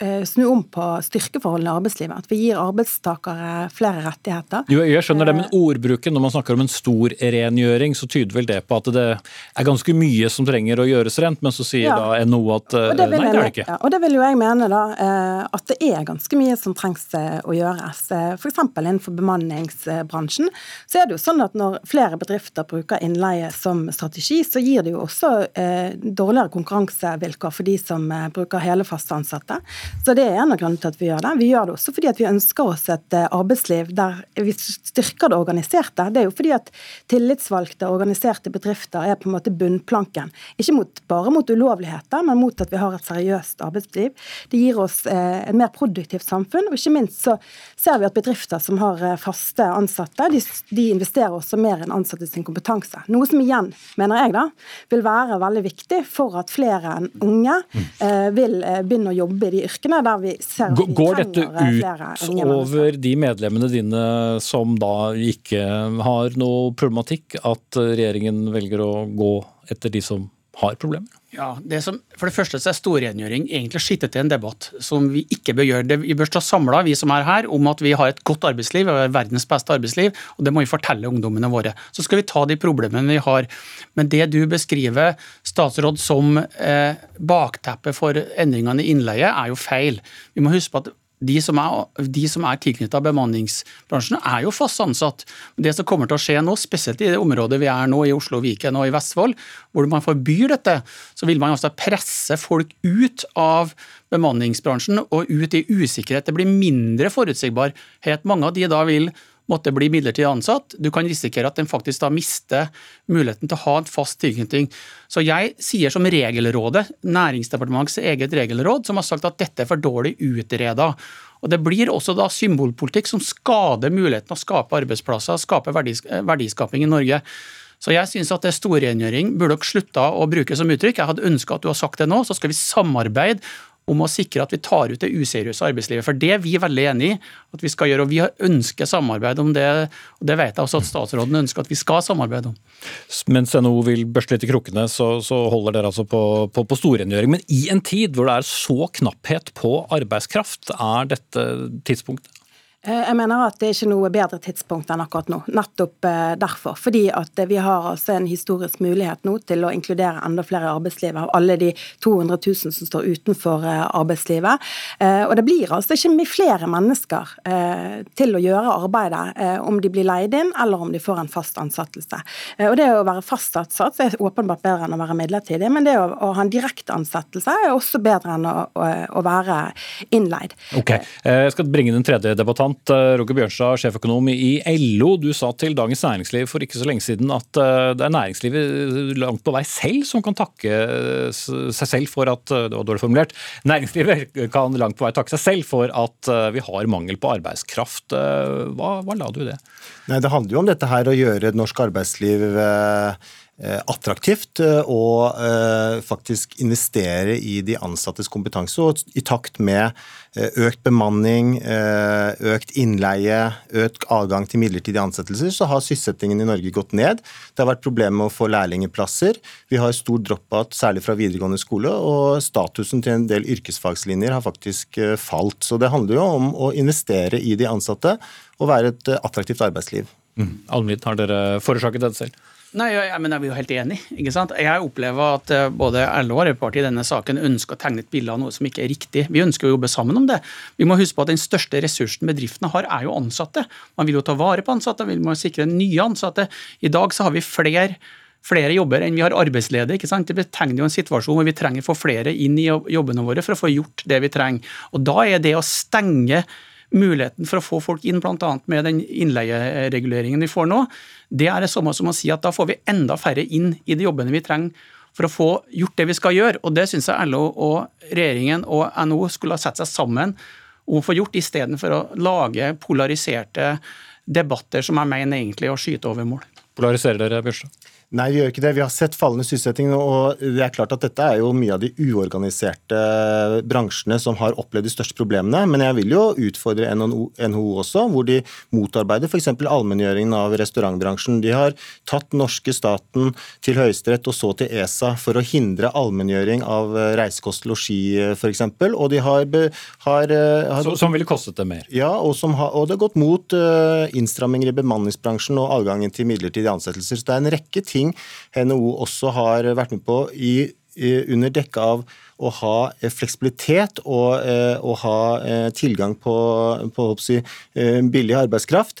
eh, snu om på styrkeforholdene i arbeidslivet. At vi gir arbeidstakere flere rettigheter. Jo, jeg skjønner det, men eh, ordbruken når man snakker om en stor rengjøring, så tyder vel det på at det er ganske mye som trenger å gjøres rent, men så sier ja. da NHO at nei, det er det ikke. Ja, og det vil jo jeg mene, da. Eh, at det er ganske mye som trengs å gjøres. F.eks. innenfor bemanningsbransjen. Så er det jo sånn at når flere bedrifter bruker innleie som strategi, så gir det jo også dårligere konkurranse konkurransevilkår for de som eh, bruker hele faste ansatte. Så det er en av grunnene til at vi gjør det. Vi gjør det også fordi vi ønsker oss et eh, arbeidsliv der vi styrker det organiserte. Det er jo fordi at tillitsvalgte, organiserte bedrifter er på en måte bunnplanken. Ikke mot, bare mot ulovligheter, men mot at vi har et seriøst arbeidsliv. Det gir oss eh, et mer produktivt samfunn, og ikke minst så ser vi at bedrifter som har faste ansatte, de, de investerer også mer enn ansatte sin kompetanse. Noe som igjen, mener jeg da, vil være veldig viktig for at flere flere enn unge eh, vil eh, begynne å jobbe i de yrkene der vi ser at vi Går dette eh, ut over de medlemmene dine som da ikke har noe problematikk, at regjeringen velger å gå etter de som har problemer? Ja, det som, For det første så er storrengjøring egentlig skittet til en debatt som vi ikke bør gjøre. Det, vi bør stå samla, vi som er her, om at vi har et godt arbeidsliv, og verdens beste arbeidsliv, og det må vi fortelle ungdommene våre. Så skal vi ta de problemene vi har. Men det du beskriver, statsråd, som eh, bakteppet for endringene i innleie, er jo feil. Vi må huske på at de som er, de som er tilknyttet bemanningsbransjen, er jo fast ansatt. Det som kommer til å skje nå, spesielt i det området vi er nå, i Oslo, Viken og i Vestfold, hvor man forbyr dette, så vil man altså presse folk ut av bemanningsbransjen og ut i usikkerhet. Det blir mindre forutsigbarhet. Mange av de da vil måtte bli midlertidig ansatt. Du kan risikere at den faktisk da mister muligheten til å ha en fast tilknytning. Så jeg sier som Regelrådet, Næringsdepartementets eget regelråd, som har sagt at dette er for dårlig utreda. Og Det blir også da symbolpolitikk som skader muligheten å skape arbeidsplasser, skape verdiskaping i Norge. Så jeg syns at det er storrengjøring burde dere slutta å bruke som uttrykk. Jeg hadde ønska at du hadde sagt det nå. Så skal vi samarbeide om å sikre at vi tar ut det useriøse arbeidslivet. For det er vi veldig enig i at vi skal gjøre. og Vi ønsker samarbeid om det. og Det vet jeg også at statsråden ønsker at vi skal samarbeide om. Mens NHO vil børste litt i krukkene, så, så holder dere altså på, på, på storrengjøring. Men i en tid hvor det er så knapphet på arbeidskraft, er dette tidspunktet? Eh, jeg mener at det er ikke noe bedre tidspunkt enn akkurat nå. Nettopp eh, derfor. Fordi at vi har altså en historisk mulighet nå til å inkludere enda flere i arbeidslivet av alle de 200 000 som står utenfor eh, arbeidslivet. Og det blir altså ikke flere mennesker til å gjøre arbeidet om de blir leid inn eller om de får en fast ansettelse. Og det å være fast ansatt er åpenbart bedre enn å være midlertidig, men det å, ha en direkte ansettelse er også bedre enn å være innleid. Ok, Jeg skal bringe den tredje debattant representant eh, Roger Bjørnstad, sjeføkonom i LO. Du sa til Dagens Næringsliv for ikke så lenge siden at eh, det er næringslivet langt på vei selv som kan takke seg selv for at Det var dårlig formulert. Næringslivet kan langt på vei takke seg selv for at eh, vi har mangel på arbeidskraft. Hva, hva la du i det? Nei, Det handler jo om dette her å gjøre norsk arbeidsliv Eh, attraktivt og eh, faktisk investere i de ansattes kompetanse. Og i takt med eh, økt bemanning, økt innleie, økt adgang til midlertidige ansettelser, så har sysselsettingen i Norge gått ned. Det har vært problemer med å få lærlingplasser. Vi har stor drop-out, særlig fra videregående skole, og statusen til en del yrkesfagslinjer har faktisk falt. Så det handler jo om å investere i de ansatte og være et attraktivt arbeidsliv. Mm. Almid, har dere forårsaket dette selv? Nei, jeg, jeg, men jeg er jo helt enig. ikke sant? Jeg opplever at eh, både LO og Arbeiderpartiet i denne saken ønsker å tegne et bilde av noe som ikke er riktig. Vi ønsker å jobbe sammen om det. Vi må huske på at Den største ressursen bedriftene har, er jo ansatte. Man vil jo ta vare på ansatte, vil man sikre nye ansatte. I dag så har vi flere, flere jobber enn vi har arbeidsledige. ikke sant? Det betegner jo en situasjon hvor vi trenger å få flere inn i jobbene våre for å få gjort det vi trenger. Og Da er det å stenge muligheten for å få folk inn, bl.a. med den innleiereguleringen vi får nå, det er det samme som å si at da får vi enda færre inn i de jobbene vi trenger for å få gjort det vi skal gjøre. Og det syns jeg LO og regjeringen og NHO skulle ha sett seg sammen om å få gjort, istedenfor å lage polariserte debatter som jeg mener egentlig å skyte over mål. Polariserer dere, Bjørstad? Nei, vi gjør ikke det. Vi har sett fallende sysselsetting. og det er klart at Dette er jo mye av de uorganiserte bransjene som har opplevd de største problemene. Men jeg vil jo utfordre NHO også, hvor de motarbeider f.eks. allmenngjøringen av restaurantbransjen. De har tatt norske staten til Høyesterett og så til ESA for å hindre allmenngjøring av reisekost, losji f.eks. Og de har, har, har Som ville kostet det mer? Ja, og, har, og det har gått mot uh, innstramminger i bemanningsbransjen og adgangen til midlertidige ansettelser. Så det er en rekke ting ting NHO også har vært med på i, i, under dekke av å ha eh, fleksibilitet og, å ha eh, tilgang på, på si, billig arbeidskraft,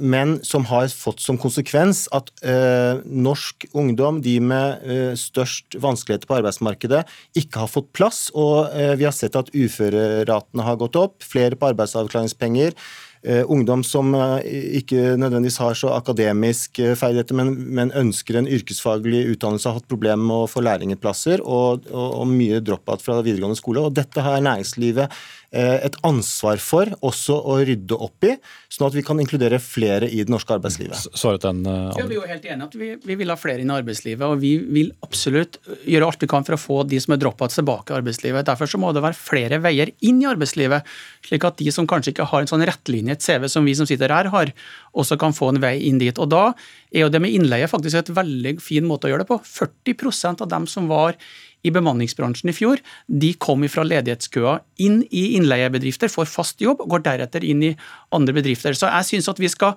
men som har fått som konsekvens at norsk ungdom, de med størst vanskeligheter på arbeidsmarkedet, ikke har fått plass. Og vi har sett at uføreratene har gått opp, flere på arbeidsavklaringspenger. Eh, ungdom som eh, ikke nødvendigvis har så akademisk eh, ferdigheter, men, men, ønsker en yrkesfaglig utdannelse, har hatt problemer med å få lærlingplasser og, og, og mye drop-out fra videregående skole. Og dette har næringslivet et ansvar for også å rydde opp i, sånn at vi kan inkludere flere i det norske arbeidslivet. Svaret den, uh, ja, vi er jo helt enige at vi, vi, vil ha flere inn i arbeidslivet, og vi vil absolutt gjøre alt vi kan for å få de som er drop-out tilbake i arbeidslivet. Derfor så må det være flere veier inn i arbeidslivet, slik at de som kanskje ikke har en sånn et CV som vi som sitter her har, også kan få en vei inn dit. Og Da er jo det med innleie faktisk et veldig fin måte å gjøre det på. 40% av dem som var i bemanningsbransjen i fjor, de kom fra ledighetskøa inn i innleiebedrifter, får fast jobb og går deretter inn i andre bedrifter. Så jeg synes at vi skal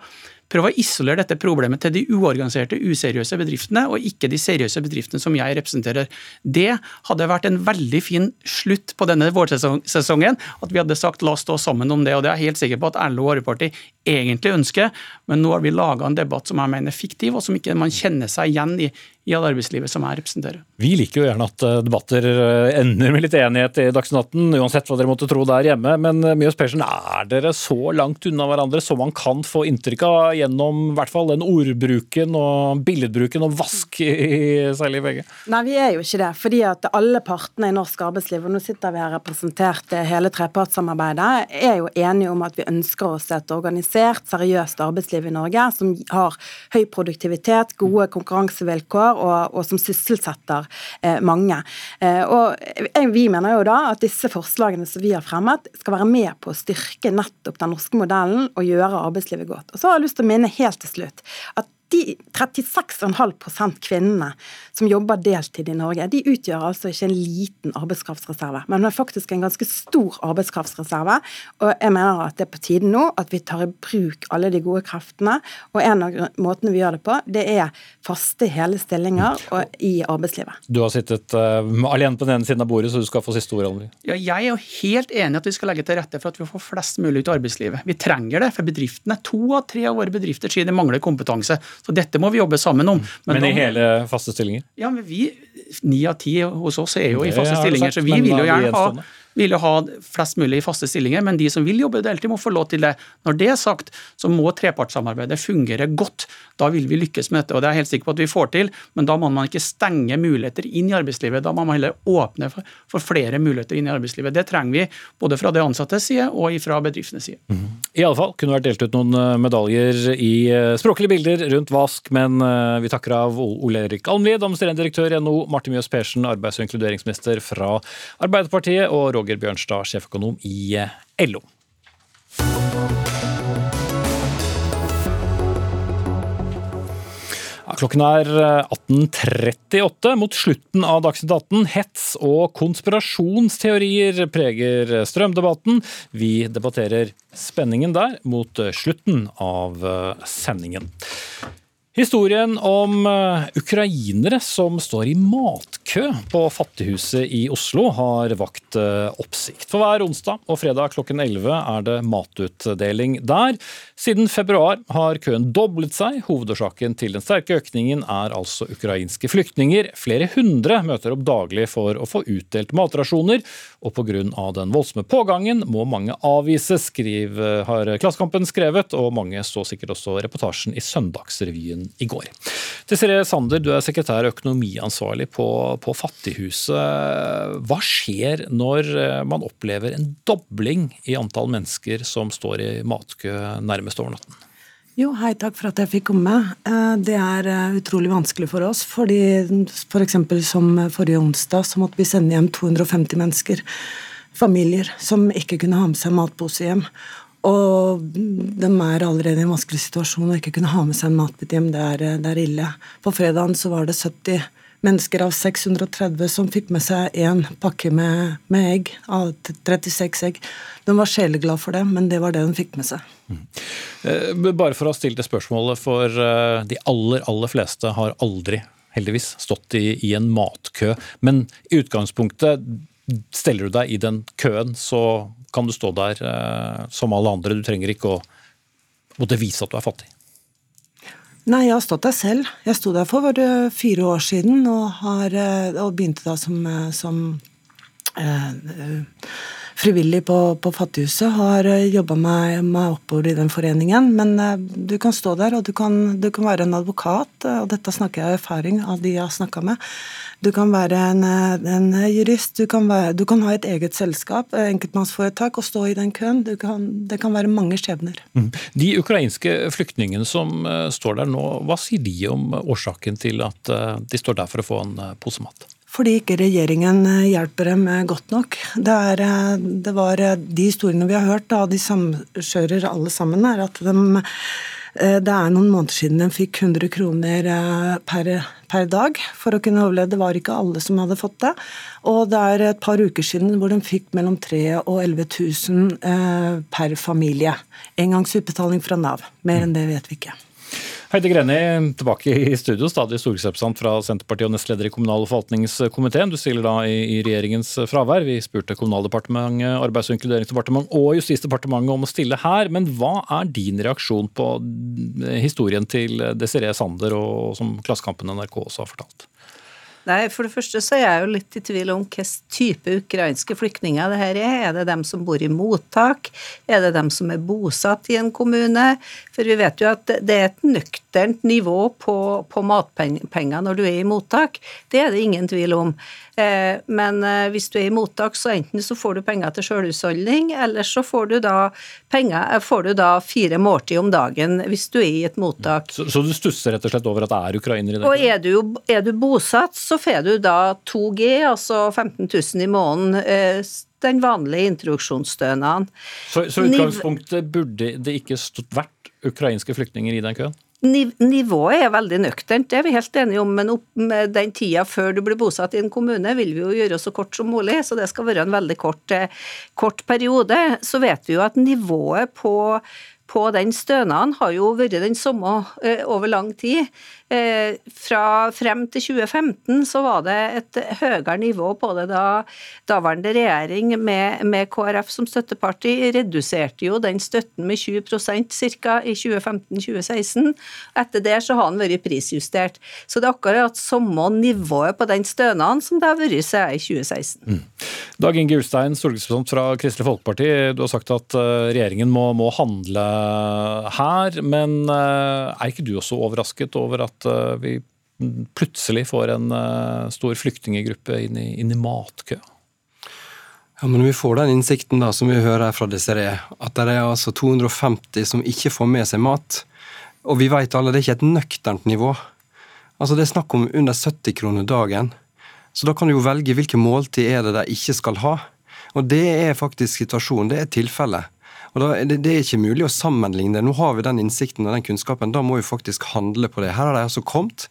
prøve å isolere dette problemet til de uorganiserte, useriøse bedriftene, og ikke de seriøse bedriftene som jeg representerer. Det hadde vært en veldig fin slutt på denne vårsesongen, at vi hadde sagt la oss stå sammen om det. og Det er jeg helt sikker på at Erlend og Arbeiderpartiet egentlig ønsker, men nå har vi laga en debatt som jeg mener er fiktiv, og som ikke man kjenner seg igjen i i arbeidslivet som jeg representerer. Vi liker jo gjerne at eh, debatter eh, ender med litt enighet i Dagsnytt 18, uansett hva dere måtte tro der hjemme. Men eh, Mjøs Persen, er dere så langt unna hverandre som man kan få inntrykk av gjennom i hvert fall den ordbruken og billedbruken og vask i særlig VG? Nei, vi er jo ikke det. Fordi at alle partene i norsk arbeidsliv, og nå sitter vi her representert hele trepartssamarbeidet, er jo enige om at vi ønsker oss et organisert, seriøst arbeidsliv i Norge som har høy produktivitet, gode konkurransevilkår og, og som sysselsetter eh, mange. Eh, og Vi mener jo da at disse forslagene som vi har fremmet, skal være med på å styrke nettopp den norske modellen og gjøre arbeidslivet godt. Og så har jeg lyst til å minne helt til slutt at 36,5% kvinnene som jobber deltid i Norge, de utgjør altså ikke en liten arbeidskraftsreserve, men er faktisk en ganske stor arbeidskraftsreserve. Og jeg mener at det er på tide nå at vi tar i bruk alle de gode kreftene. Og en av måtene vi gjør det på, det er faste hele stillinger i arbeidslivet. Du har sittet uh, alene på den ene siden av bordet, så du skal få siste ord. Aldri. Ja, jeg er jo helt enig i at vi skal legge til rette for at vi får flest mulig ut i arbeidslivet. Vi trenger det for bedriftene. To av tre av våre bedrifter sier de mangler kompetanse. Så dette må vi jobbe sammen om. Men, men i hele faste stillinger? Ja, men vi, Ni av ti hos oss er jo i faste stillinger, så vi vil jo gjerne ha vil jo ha flest mulig i faste stillinger, men de som vil jobbe deltid, må få lov til det. Når det er sagt, så må trepartssamarbeidet fungere godt. Da vil vi lykkes med dette, og det er jeg helt sikker på at vi får til. Men da må man ikke stenge muligheter inn i arbeidslivet. Da må man heller åpne for, flere muligheter inn i arbeidslivet. Det trenger vi både fra de ansattes side og fra bedriftenes side. Mm. I alle fall kunne vært delt ut noen eh, medaljer i eh, språklige bilder rundt vask, men eh, vi takker av Ole Erik Almlid, administrerende direktør i NHO, Martin Mjøs Persen, arbeids- og inkluderingsminister fra Arbeiderpartiet, og Roger Bjørnstad, sjeføkonom i eh, LO. Klokken er 18.38 eh, mot slutten av Dagsnytt 18. Hets og konspirasjonsteorier preger strømdebatten. Vi debatterer spenningen der mot slutten av eh, sendingen. Historien om eh, ukrainere som står i matkø på Fattighuset i Oslo, har vakt eh, oppsikt. For hver onsdag og fredag klokken 11 er det matutdeling der. Siden februar har køen doblet seg. Hovedårsaken til den sterke økningen er altså ukrainske flyktninger. Flere hundre møter opp daglig for å få utdelt matrasjoner, og pga. den voldsomme pågangen må mange avvises, har Klassekampen skrevet, og mange så sikkert også reportasjen i Søndagsrevyen i går. Desiree Sander, du er sekretær og økonomiansvarlig på, på Fattighuset. Hva skjer når eh, man opplever en dobling i antall mennesker som står i matkø nærmest over natten? Jo, hei, takk for at jeg fikk komme. Eh, det er eh, utrolig vanskelig for oss. fordi F.eks. For som forrige onsdag så måtte vi sende hjem 250 mennesker. Familier som ikke kunne ha med seg matpose hjem. Og de er allerede i en vanskelig situasjon og ikke kunne ha med seg en matbit hjem. Det er, det er ille. På fredagen så var det 70 mennesker av 630 som fikk med seg én pakke med, med, egg, av 36 egg. De var sjeleglad for det, men det var det de fikk med seg. Mm. Bare for å ha stilt det spørsmålet, for eh, de aller, aller fleste har aldri, heldigvis, stått i, i en matkø. Men i utgangspunktet, steller du deg i den køen, så kan du stå der eh, som alle andre. Du trenger ikke å måtte vise at du er fattig. Nei, jeg har stått der selv. Jeg sto der for fire år siden og, har, eh, og begynte da som, eh, som eh, frivillig på, på Fattighuset. Har jobba meg, meg, oppover i den foreningen. Men eh, du kan stå der, og du kan, du kan være en advokat. Og dette snakker jeg av erfaring av de jeg har snakka med. Du kan være en, en jurist, du kan, være, du kan, ha et eget selskap, enkeltmannsforetak, og stå i den køen. Kan, det kan være mange skjebner. Mm. De ukrainske flyktningene som står der nå, hva sier de om årsaken til at de står der for å få en pose mat? Fordi ikke regjeringen hjelper dem godt nok. Det, er, det var De historiene vi har hørt, da, de samkjører alle sammen, er at de Eh, det er noen måneder siden de fikk 100 kroner eh, per, per, dag for å kunne overleve. Det var ikke alle som hadde fått det. Og det er et par uker siden hvor de fikk mellom 3000 og 11 000 eh, per familie. Engangsutbetaling fra Nav. Mer enn det vet vi ikke. Heidi Greni, tilbake i studio, stadig stortingsrepresentant fra Senterpartiet og nestleder i kommunal- og forvaltningskomiteen. Du stiller da i, regjeringens fravær. Vi spurte Kommunaldepartementet, Arbeids- og inkluderingsdepartementet og Justisdepartementet om å stille her. Men hva er din reaksjon på historien til Desiree Sander, og som Klassekampen NRK også har fortalt? Nei, For det første så er jeg jo litt i tvil om hvilken type ukrainske flyktninger det her er. Er det dem som bor i mottak? Er det dem som er bosatt i en kommune? For vi vet jo at det er et nøkternt nivå på, på matpenger når du er i mottak. Det er det ingen tvil om. Eh, men eh, hvis du er i mottak, så enten så får du penger til selvhusholdning, eller så får du da penger, eh, får du da fire måltid om dagen hvis du er i et mottak. Så, så du stusser rett og slett over at det er ukrainere i det? Og er du, er du bosatt, så får du da 2G, altså 15 000 i måneden den vanlige introduksjonsstønaden. Så, så utgangspunktet burde det ikke stått vært ukrainske flyktninger i den køen? Nivået er veldig nøkternt, det er vi helt enige om. Men med den tida før du blir bosatt i en kommune, vil vi jo gjøre så kort som mulig. Så det skal være en veldig kort, eh, kort periode. Så vet vi jo at nivået på på den stønaden har jo vært den samme eh, over lang tid. Eh, fra frem til 2015 så var det et høyere nivå på det da daværende regjering med, med KrF som støtteparti reduserte jo den støtten med 20% ca. i 2015-2016. Etter det så har den vært prisjustert. Så det er akkurat samme nivået på den stønaden som det har vært siden i 2016. Mm. Dag Inge Ulstein, stortingsrepresentant fra Kristelig Folkeparti. Du har sagt at eh, regjeringen må, må handle her. Men eh, er ikke du også overrasket over at eh, vi plutselig får en eh, stor flyktninggruppe inn i, inn i matkø? Ja, men Vi får den innsikten da, som vi hører fra Desiree, at det er altså 250 som ikke får med seg mat. Og vi vet alle, det er ikke et nøkternt nivå. Altså Det er snakk om under 70 kroner dagen. Så da kan du jo velge hvilke måltid er det de ikke skal ha. Og det er faktisk situasjonen, det er tilfellet. Og da, det, det, er ikke mulig å sammenligne det. Nå har vi den innsikten og den kunnskapen. Da må vi faktisk handle på det. Her har de altså kommet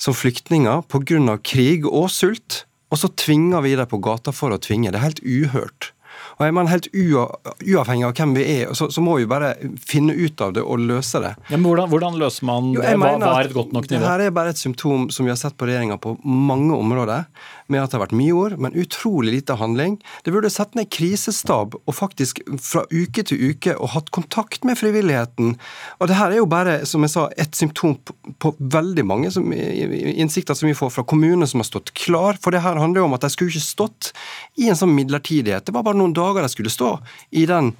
som flyktninger pga. krig og sult, og så tvinger vi dem på gata for å tvinge. Det er helt uhørt. Og jeg mener Helt uavhengig av hvem vi er, så, så, må vi bare finne ut av det og løse det. Ja, men hvordan, hvordan løser man det? Hva, hva er et godt nok nivå? Dette er bare et symptom som vi har sett på regjeringa på mange områder med at det har vært mye ord, men utrolig lite handling. Det burde sette ned krisestab og faktisk fra uke til uke og hatt kontakt med frivilligheten. Og det her er jo bare, som jeg sa, et symptom på, på veldig mange som, innsikter som vi får fra kommuner som har stått klar. For det her handler jo om at de skulle ikke stått i en sånn midlertidighet. Det var bare noen dager de skulle stå i den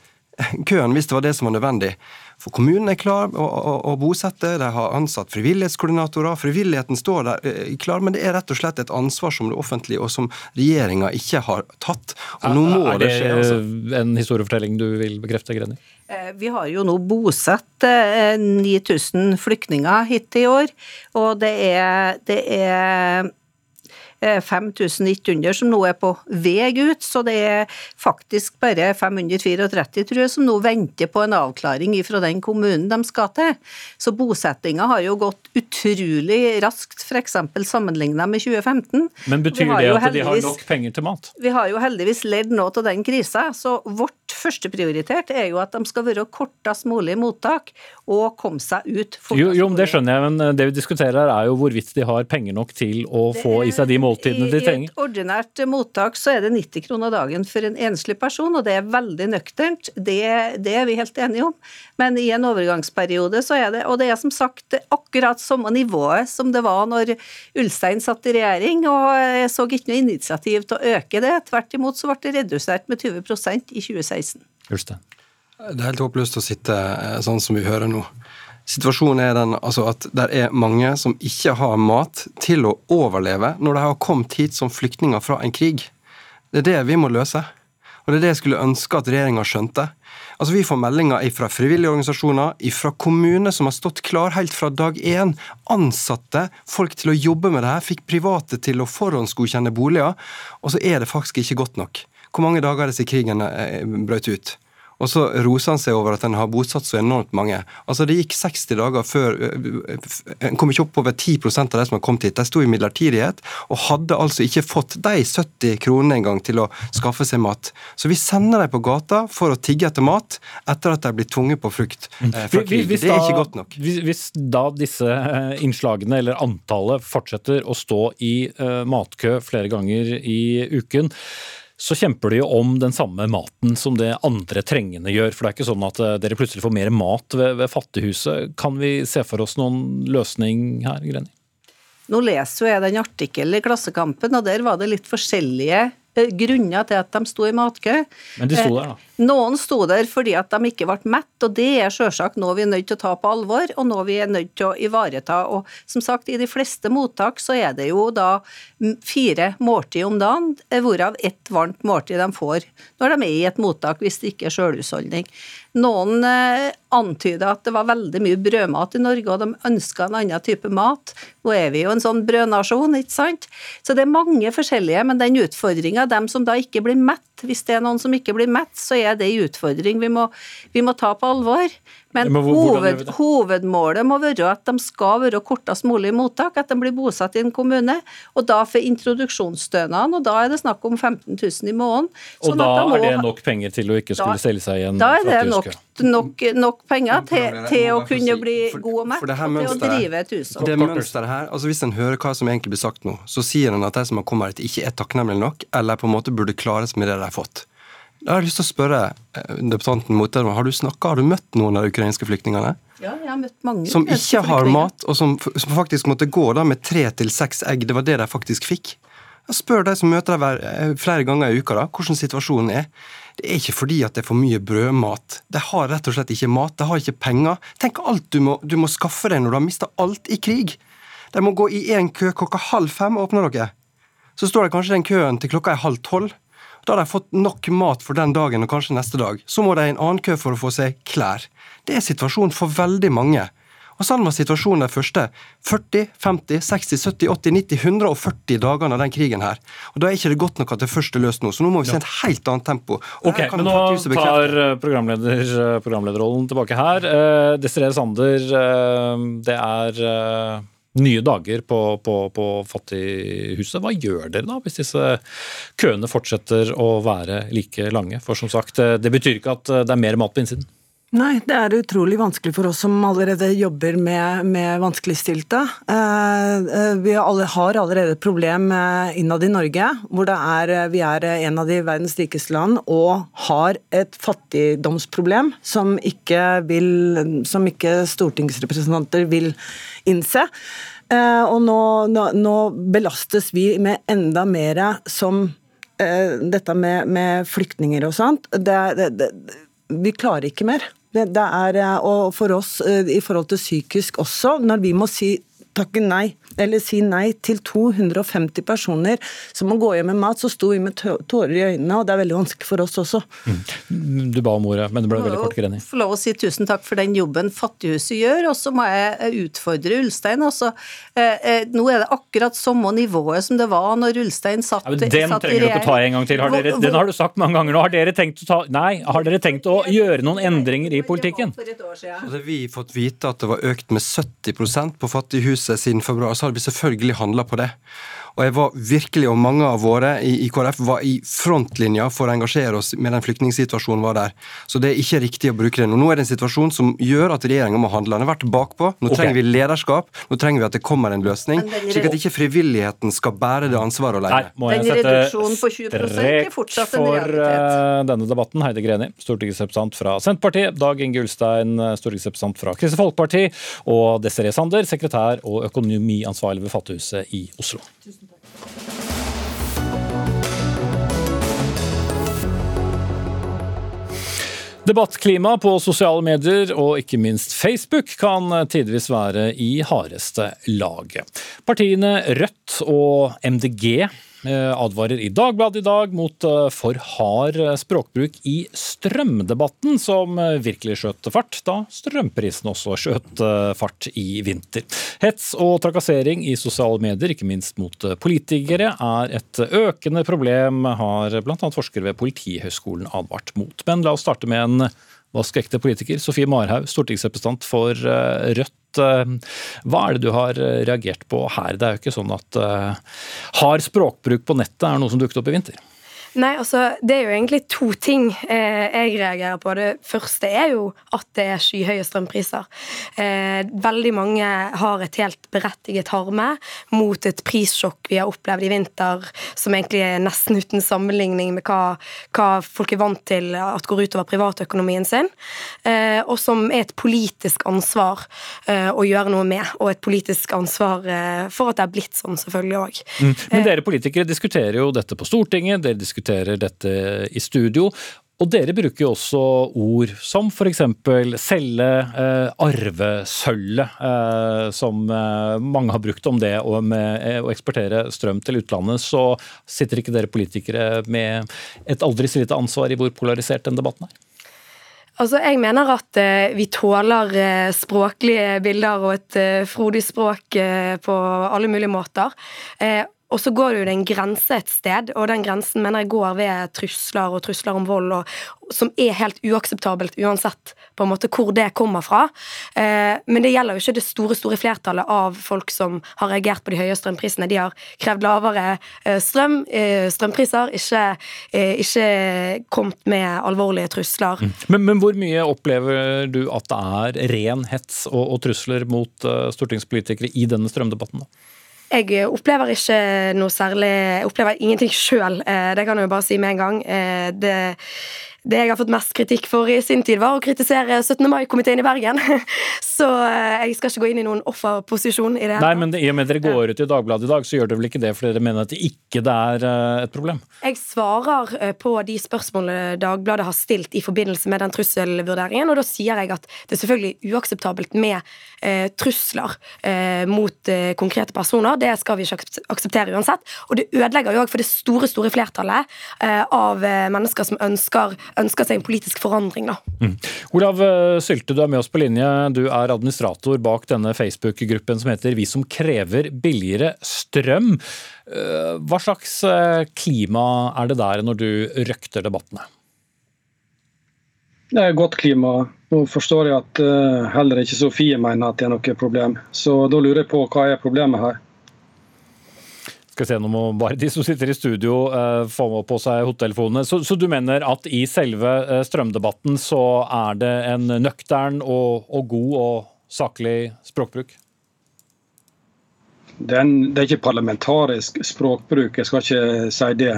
køen hvis det var det som var nødvendig. For kommunen er klar å, å, å, bosette, de har ansatt frivillighetskoordinatorer. Frivilligheten står der eh, klar, men det er rett og slett et ansvar som det offentlige og som regjeringa ikke har tatt. Og nå må er det, det skje. Altså. En historiefortelling du vil bekrefte, Greni? Eh, vi har jo nå bosatt 9000 eh, flyktninger hittil i år, og det er, det er 5100 eh, som nå er på vei ut, så det er faktisk bare 534 tror jeg, som nå venter på en avklaring fra den kommunen de skal til. Så bosettinga har jo gått utrolig raskt, f.eks. sammenlignet med 2015. Men betyr det at de har nok penger til mat? Vi har jo heldigvis ledd nå til den krisa, så vårt førsteprioritet er jo at de skal være kortest mulig mottak og komme seg ut. Jo, jo, det skjønner jeg, men det vi diskuterer her er jo hvorvidt de har penger nok til å det få i seg de målene måltidene de trenger? I et ordinært mottak så er det 90 kroner dagen for en enslig person, og det er veldig nøkternt. Det, det, er vi helt enige om. Men i en overgangsperiode så er det Og det er som sagt akkurat samme nivået som det var når Ulstein satt i regjering, og jeg så ikke noe initiativ til å øke det. Tvert imot så ble det redusert med 20% i 2016. Ulstein. Det er helt håpløst å sitte eh, sånn som vi hører nå. Situasjonen er den altså at det er mange som ikke har mat til å overleve når de har kommet hit som flyktninger fra en krig. Det er det vi må løse. Og det er det jeg skulle ønske at regjeringa skjønte. Altså Vi får meldinger fra frivillige organisasjoner, fra kommuner som har stått klar helt fra dag én. Ansatte folk til å jobbe med det her, fikk private til å forhåndsgodkjenne boliger. Og så er det faktisk ikke godt nok. Hvor mange dager er det siden krigen eh, brøt ut? Og så roser han seg over at han har bosatt så enormt mange. Altså Det gikk 60 dager før En kom ikke opp over 10% av de som har kommet hit. De sto i midlertidighet og hadde altså ikke fått de 70 kronene engang til å skaffe seg mat. Så vi sender dem på gata for å tigge etter mat etter at de blitt tvunget på frukt eh, fra krig. Det er ikke godt nok. Hvis da disse eh, innslagene, eller antallet, fortsetter å stå i uh, matkø flere ganger i uken, så kjemper de jo om den samme maten som det andre trengende gjør. For det er ikke sånn at eh, dere plutselig får mer mat ved, ved Fattighuset. Kan vi se for oss noen løsning her, Greni? Nå leser jeg den artikkelen i Klassekampen, og der var det litt forskjellige grunner til at de sto i matkø. Men de sto der, da? Eh, noen sto der fordi at de ikke ble mett, og det er selvsagt noe vi er nødt til å ta på alvor, og noe vi er nødt til å ivareta. Og som sagt, i de fleste mottak så er det jo da fire måltid om dagen, hvorav ett varmt måltid de får når de er i et mottak, hvis det ikke er selvhusholdning. Noen eh, antyda at det var veldig mye brødmat i Norge, og de ønska en annen type mat. Nå er vi jo en sånn brødnasjon, ikke sant? Så det er mange forskjellige, men den utfordringa, dem som da ikke blir mett, hvis det er noen som ikke blir mett, så er det en utfordring vi må, vi må ta på alvor. Men, Men hoved, hovedmålet må være at de skal være kortest mulig i mottak, at de blir bosatt i en kommune. Og da for introduksjonsstønaden, og da er det snakk om 15 000 i måneden. Sånn og da må, er det nok penger til å ikke skulle da, selge seg igjen? Da er det nok, nok, nok, penger til, til å kunne bli god og mett, og til å drive et hus. Det mønsteret her, altså Hvis en hører hva som egentlig blir sagt nå, så sier en at de som har kommet hit, ikke er takknemlige nok, eller på en måte burde klares med det de har fått. Jeg har lyst til å spørre deputanten debattanten mot deg, Har du snakket, har du møtt noen av de ukrainske flyktningene? Ja, jeg har møtt mange. Som ikke har mat, og som, som faktisk måtte gå da med tre til seks egg. Det var det de faktisk fikk. Jeg spør de som møter deg eh, flere ganger i uka, da, hvordan situasjonen er. Det er ikke fordi at det er for mye brødmat. De har rett og slett ikke mat, de har ikke penger. Tenk alt du må, du må skaffe deg når du har mista alt i krig. De må gå i én kø klokka halv fem, åpner dere. Så står det kanskje i den køen til klokka er halv tolv. Da har de fått nok mat for den dagen og kanskje neste dag. Så må de i en annen kø for å få seg klær. Det er situasjonen for veldig mange. Og Sånn var situasjonen de første 40, 50, 60, 70, 80, 90, 140 dagene av den krigen her. Og Da er ikke det godt nok at det først er løst nå, så nå må vi se et helt annet tempo. Ok, men Nå tar eh, programleder, eh, programlederrollen tilbake her. Eh, Desiree Sander, eh, det er uh, nye dager på, på, på Fattighuset. Hva gjør dere da, hvis disse køene fortsetter å være like lange? For som sagt, det betyr ikke at det er mer mat på innsiden. Nei, det er utrolig vanskelig for oss som allerede jobber med, med vanskeligstilte. Eh, eh, vi har allerede et problem eh, innad i Norge, hvor er, vi er en av de verdens rikeste land og har et fattigdomsproblem som ikke, vil, som ikke stortingsrepresentanter vil innse. Og nå, nå, nå belastes vi med enda mer som dette med, med flyktninger og sånt. Det, det, det, vi klarer ikke mer. Det, det er, eh, og for oss eh, i forhold til psykisk også, når vi må si takke nei eller si nei til 250 personer som må gå hjem med mat, så sto vi med tårer i øynene, og det er veldig vanskelig for oss også. Mm. Du ba om ordet, men det ble veldig kort, Greni. Få lov å si tusen takk for den jobben Fattighuset gjør, og så må jeg utfordre Ulstein. Altså, eh, eh, nå er det akkurat samme nivået som det var når Ulstein satt, ja, Den satt trenger du ikke ta en gang til. Har dere, den har du sagt mange ganger nå. Har dere tenkt å ta Nei, har dere tenkt å gjøre noen endringer i politikken? Hadde vi fått vite at det var økt med 70% på Fattighuset siden februar så hadde vi selvfølgelig handla på det. Og jeg var virkelig, og mange av våre i, i KrF var i frontlinja for å engasjere oss med den flyktningsituasjonen var der. Så det er ikke riktig å bruke det nå. Nå er det en situasjon som gjør at regjeringa må handle. Den har vært bakpå. Nå okay. trenger vi lederskap. Nå trenger vi at det kommer en løsning, slik at ikke frivilligheten skal bære det ansvaret alene. Nei, må jeg sette strek for uh, denne debatten. Heidi Greni, stortingsrepresentant fra Senterpartiet. Dag Inge Ulstein, eh, stortingsrepresentant fra Kristelig Folkeparti. Og Desiree Sander, sekretær og økonomiansvarlig ved Fattighuset i Oslo. Tusen Debattklima på sosiale medier og ikke minst Facebook kan tidvis være i hardeste laget. Partiene Rødt og MDG advarer i Dagbladet i dag mot eh, for hard eh, språkbruk i strømdebatten, som virkelig skjøt fart da strømprisen også skjøt fart i vinter. Hets og trakassering i sosiale medier, ikke minst mot politikere, er et økende problem, har bl.a. forskere ved Politihøgskolen advart mot. Men la oss starte med en vaskeekte politiker. Sofie Marhaug, stortingsrepresentant for Rødt. Eh, hva er det du har eh, reagert på her? Det er jo ikke sånn at uh, hard språkbruk på nettet er noe som dukket opp i vinter? Nei, altså, Det er jo egentlig to ting eh, jeg reagerer på. Det første er jo at det er skyhøye strømpriser. Eh, veldig mange har et helt berettiget harme mot et prissjokk vi har opplevd i vinter, som egentlig er nesten uten sammenligning med hva, hva folk er vant til at går utover privatøkonomien sin, eh, og som er et politisk ansvar eh, å gjøre noe med, og et politisk ansvar eh, for at det er blitt sånn, selvfølgelig òg. Mm. Men dere politikere diskuterer jo dette på Stortinget. dere diskuterer diskuterer dette i studio. Og dere bruker jo også ord som f.eks. selge eh, arvesølvet, eh, som eh, mange har brukt om det, og med eh, å eksportere strøm til utlandet. Så sitter ikke dere politikere med et aldri så lite ansvar i hvor polarisert den debatten er? Altså, Jeg mener at eh, vi tåler eh, språklige bilder og et eh, frodig språk på alle mulige måter. Og så går det jo en grense et sted, og den grensen mener jeg går ved trusler og trusler om vold, og, som er helt uakseptabelt uansett på en måte hvor det kommer fra. Eh, men det gjelder jo ikke det store store flertallet av folk som har reagert på de høye strømprisene. De har krevd lavere eh, strøm, eh, strømpriser, ikke, eh, ikke kommet med alvorlige trusler. Mm. Men, men, hvor mye opplever du at det er ren hets og, og trusler mot stortingspolitikere i denne strømdebatten? da? Jeg opplever ikke noe særlig Jeg opplever ingenting sjøl, eh, det kan jeg jo bare si med en gang. Eh, det det jeg har fått mest kritikk for i sin tid, var å kritisere 17. mai-komiteen i Bergen. Så eh, jeg skal ikke gå inn i noen offerposisjon i det. Nei, men i og med dere går ut i Dagbladet i dag, så gjør dere vel ikke det fordi dere mener at det ikke er eh, et problem? Jeg svarer eh, på de spørsmålene Dagbladet har stilt i forbindelse med den trusselvurderingen, og da sier jeg at det er selvfølgelig uakseptabelt med eh, trusler eh, mot eh, konkrete personer. Det skal vi ikke akseptere uansett. Og det ødelegger jo òg for det store, store flertallet av mennesker som ønsker ønsker seg en politisk forandring. Da. Mm. Olav eh, Sylte, du er med oss på linje. Du er administrator bak denne Facebook-gruppen som heter Vi som krever billigere strøm. Eh, hva slags eh, klima er det der når du røkter debattene? Det er godt klima Nå forstår jeg at heller ikke Sofie mener at det er noe problem. Så da lurer jeg på hva er problemet her? Skal se, nå må bare de som sitter i studio uh, få på seg hodetelefonene. Så, så, du mener at i selve uh, strømdebatten så er det en nøktern og, og god og saklig språkbruk? Det er, det er, ikke parlamentarisk språkbruk, jeg skal ikke si det.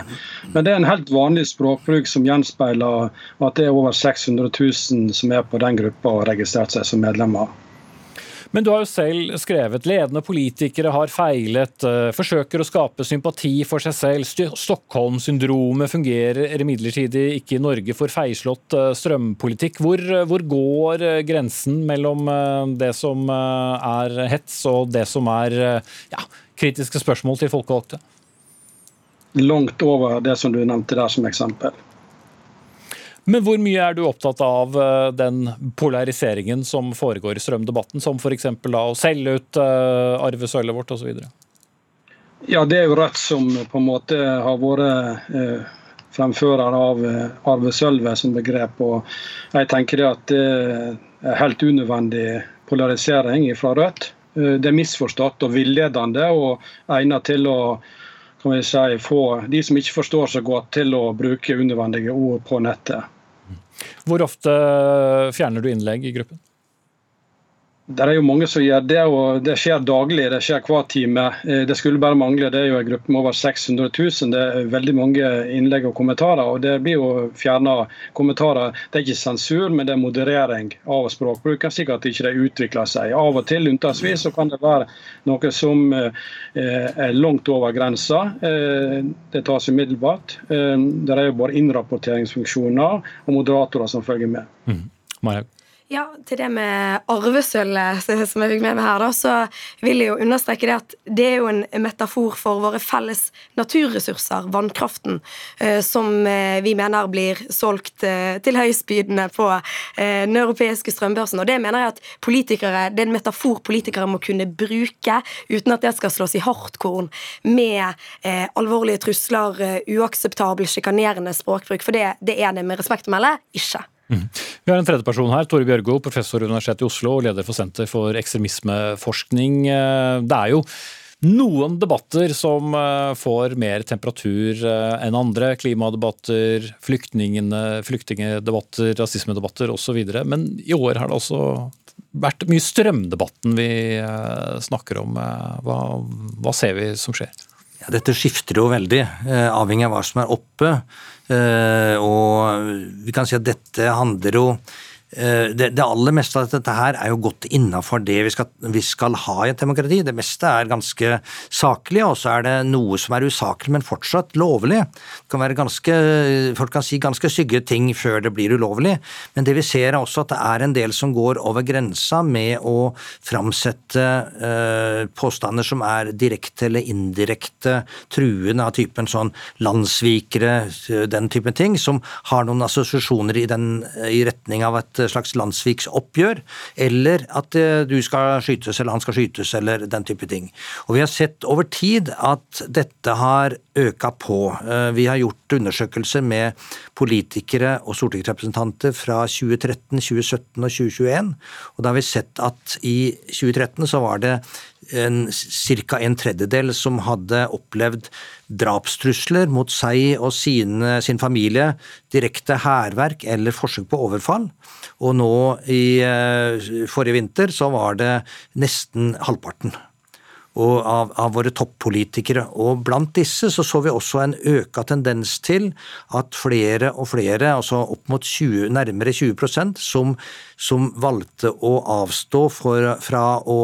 Men det er en helt vanlig språkbruk som gjenspeiler at det er over 600 000 som er på den gruppa og har registrert seg som medlemmer. Men du har jo selv skrevet ledende politikere har feilet, eh, forsøker å skape sympati for seg selv. Stockholm-syndromet fungerer imidlertid ikke i Norge for feilslått eh, strømpolitikk. Hvor, hvor, går eh, grensen mellom det som er hets og det som er ja, kritiske spørsmål til folkevalgte? Langt over det som du nevnte der som eksempel. Men hvor mye er du opptatt av eh, den polariseringen som foregår i strømdebatten, som f.eks. å selge ut eh, arvesølvet vårt osv.? Ja, det er jo Rødt som på en måte har vært eh, fremfører av arvesølvet som begrep. og Jeg tenker at det er helt unødvendig polarisering fra Rødt. Det er misforstått og villedende og egnet til å kan vi si, få de som ikke forstår så godt, til å bruke unødvendige ord på nettet. Hvor ofte fjerner du innlegg i gruppen? Det er jo mange som gjør det, og det skjer daglig. Det skjer hver time. Eh, det skulle bare mangle. Det er jo en gruppe med over 600 000. Det er veldig mange innlegg og kommentarer. og Det blir jo fjerna kommentarer. Det er ikke sensur, men det er moderering av språkbruken, slik at det ikke utvikler seg. Av og til, unntaksvis, så kan det være noe som eh, er langt over grensa. Eh, det tas umiddelbart. Det er jo bare innrapporteringsfunksjoner og moderatorer som følger med. Mm. Ja, Til det med arvesølvet som jeg fikk med meg her, da, så vil jeg jo understreke det at det er jo en metafor for våre felles naturressurser, vannkraften, eh, som eh, vi mener blir solgt eh, til høystbydende på den europeiske strømbørsen. Og Det mener jeg at politikere, det er en metafor politikere må kunne bruke uten at det skal slås i hardkorn med alvorlige trusler, uakseptabel sjikanerende språkbruk. For det, det er det med respekt å melde ikke. Mm. Vi har en tredje person her, Tore Bjørgo, professor ved Universitetet i Oslo og leder for Senter for ekstremismeforskning. Eh, det er jo noen debatter som eh, får mer temperatur eh, enn andre. Klimadebatter, flyktningdebatter, rasismedebatter osv. Men i år har det også vært mye strømdebatten vi snakker om. Hva, hva ser vi som skjer? Ja, dette skifter jo veldig, avhengig av hva som er oppe. Eh, og vi kan si at dette handler jo det, det, aller meste av dette her er jo godt innafor det vi skal, vi skal, ha i et demokrati. Det meste er ganske saklig, og så er det noe som er usaklig, men fortsatt lovlig. Det kan være ganske, folk kan si ganske stygge ting før det blir ulovlig, men det vi ser er også at det er en del som går over grensa med å framsette eh, påstander som er direkte eller indirekte truende av typen sånn landssvikere, den type ting, som har noen assosiasjoner i, den, i retning av et slags landssviksoppgjør, eller at eh, du skal skytes eller han skal skytes, eller den type ting. Og Vi har sett over tid at dette har øka på. Eh, vi har gjort undersøkelser med politikere og stortingsrepresentanter fra 2013, 2017 og 2021, og da har vi sett at i 2013 så var det ca. en tredjedel som hadde opplevd drapstrusler mot seg og sine, sin familie, direkte hærverk eller forsøk på overfall. Og nå i eh, forrige vinter så var det nesten halvparten. Av, av, våre toppolitikere. Og blant disse så, så vi også en øka tendens til at flere og flere, altså opp mot 20, nærmere 20% som, som valgte å avstå for, fra å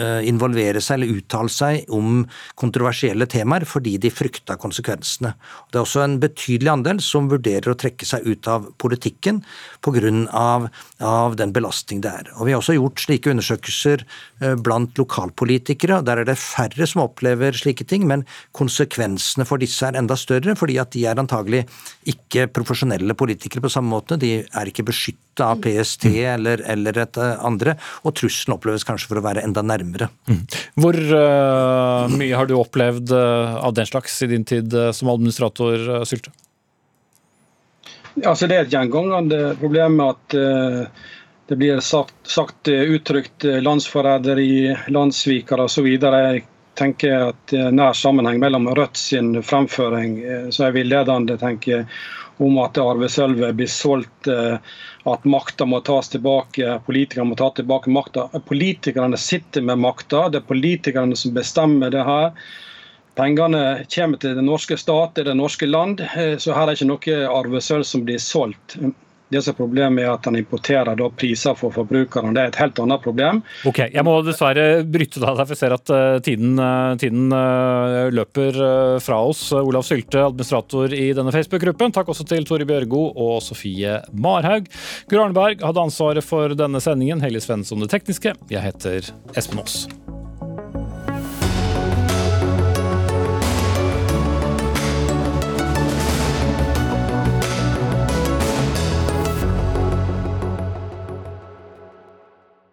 involvere seg eller uttale seg om kontroversielle temaer fordi de frykta konsekvensene. Det er også en betydelig andel som vurderer å trekke seg ut av politikken pga. Av, av den belastning det er. Og Vi har også gjort slike undersøkelser eh, blant lokalpolitikere. Der er det færre som opplever slike ting, men konsekvensene for disse er enda større, fordi at de er antagelig ikke profesjonelle politikere på samme måte. De er ikke beskytta av PST eller, eller et eh, andre, og trusselen oppleves kanskje for å være enda nærmere nærmere. Mm. Hvor uh, mye har du opplevd uh, av den slags i din tid uh, som administrator, Sylte? Altså, det er et gjengangende problem at det blir sagt, sagt uttrykt landsforræderi, landssvikere osv. Jeg tenker at nær sammenheng mellom Rødt sin fremføring, så er villedende, tenker om at arvesølvet blir solgt, at makta må tas tilbake, politikerne må ta tilbake makta. Politikerne sitter med makta, det er politikerne som bestemmer det her. Pengene kommer til den norske stat, er det norske land, så her er ikke noe arvesølv som blir solgt. Det som er Problemet er at han importerer da priser for forbrukerne. Det er et helt annet problem. Ok, Jeg må dessverre bryte deg der, for jeg ser at uh, tiden, uh, tiden uh, løper fra oss. Olav Sylte, administrator i denne Facebook-gruppen. Takk også til Tore Bjørgo og Sofie Marhaug. Guro Arneberg hadde ansvaret for denne sendingen. Hellig Svensson det tekniske. Jeg heter Espen Aas.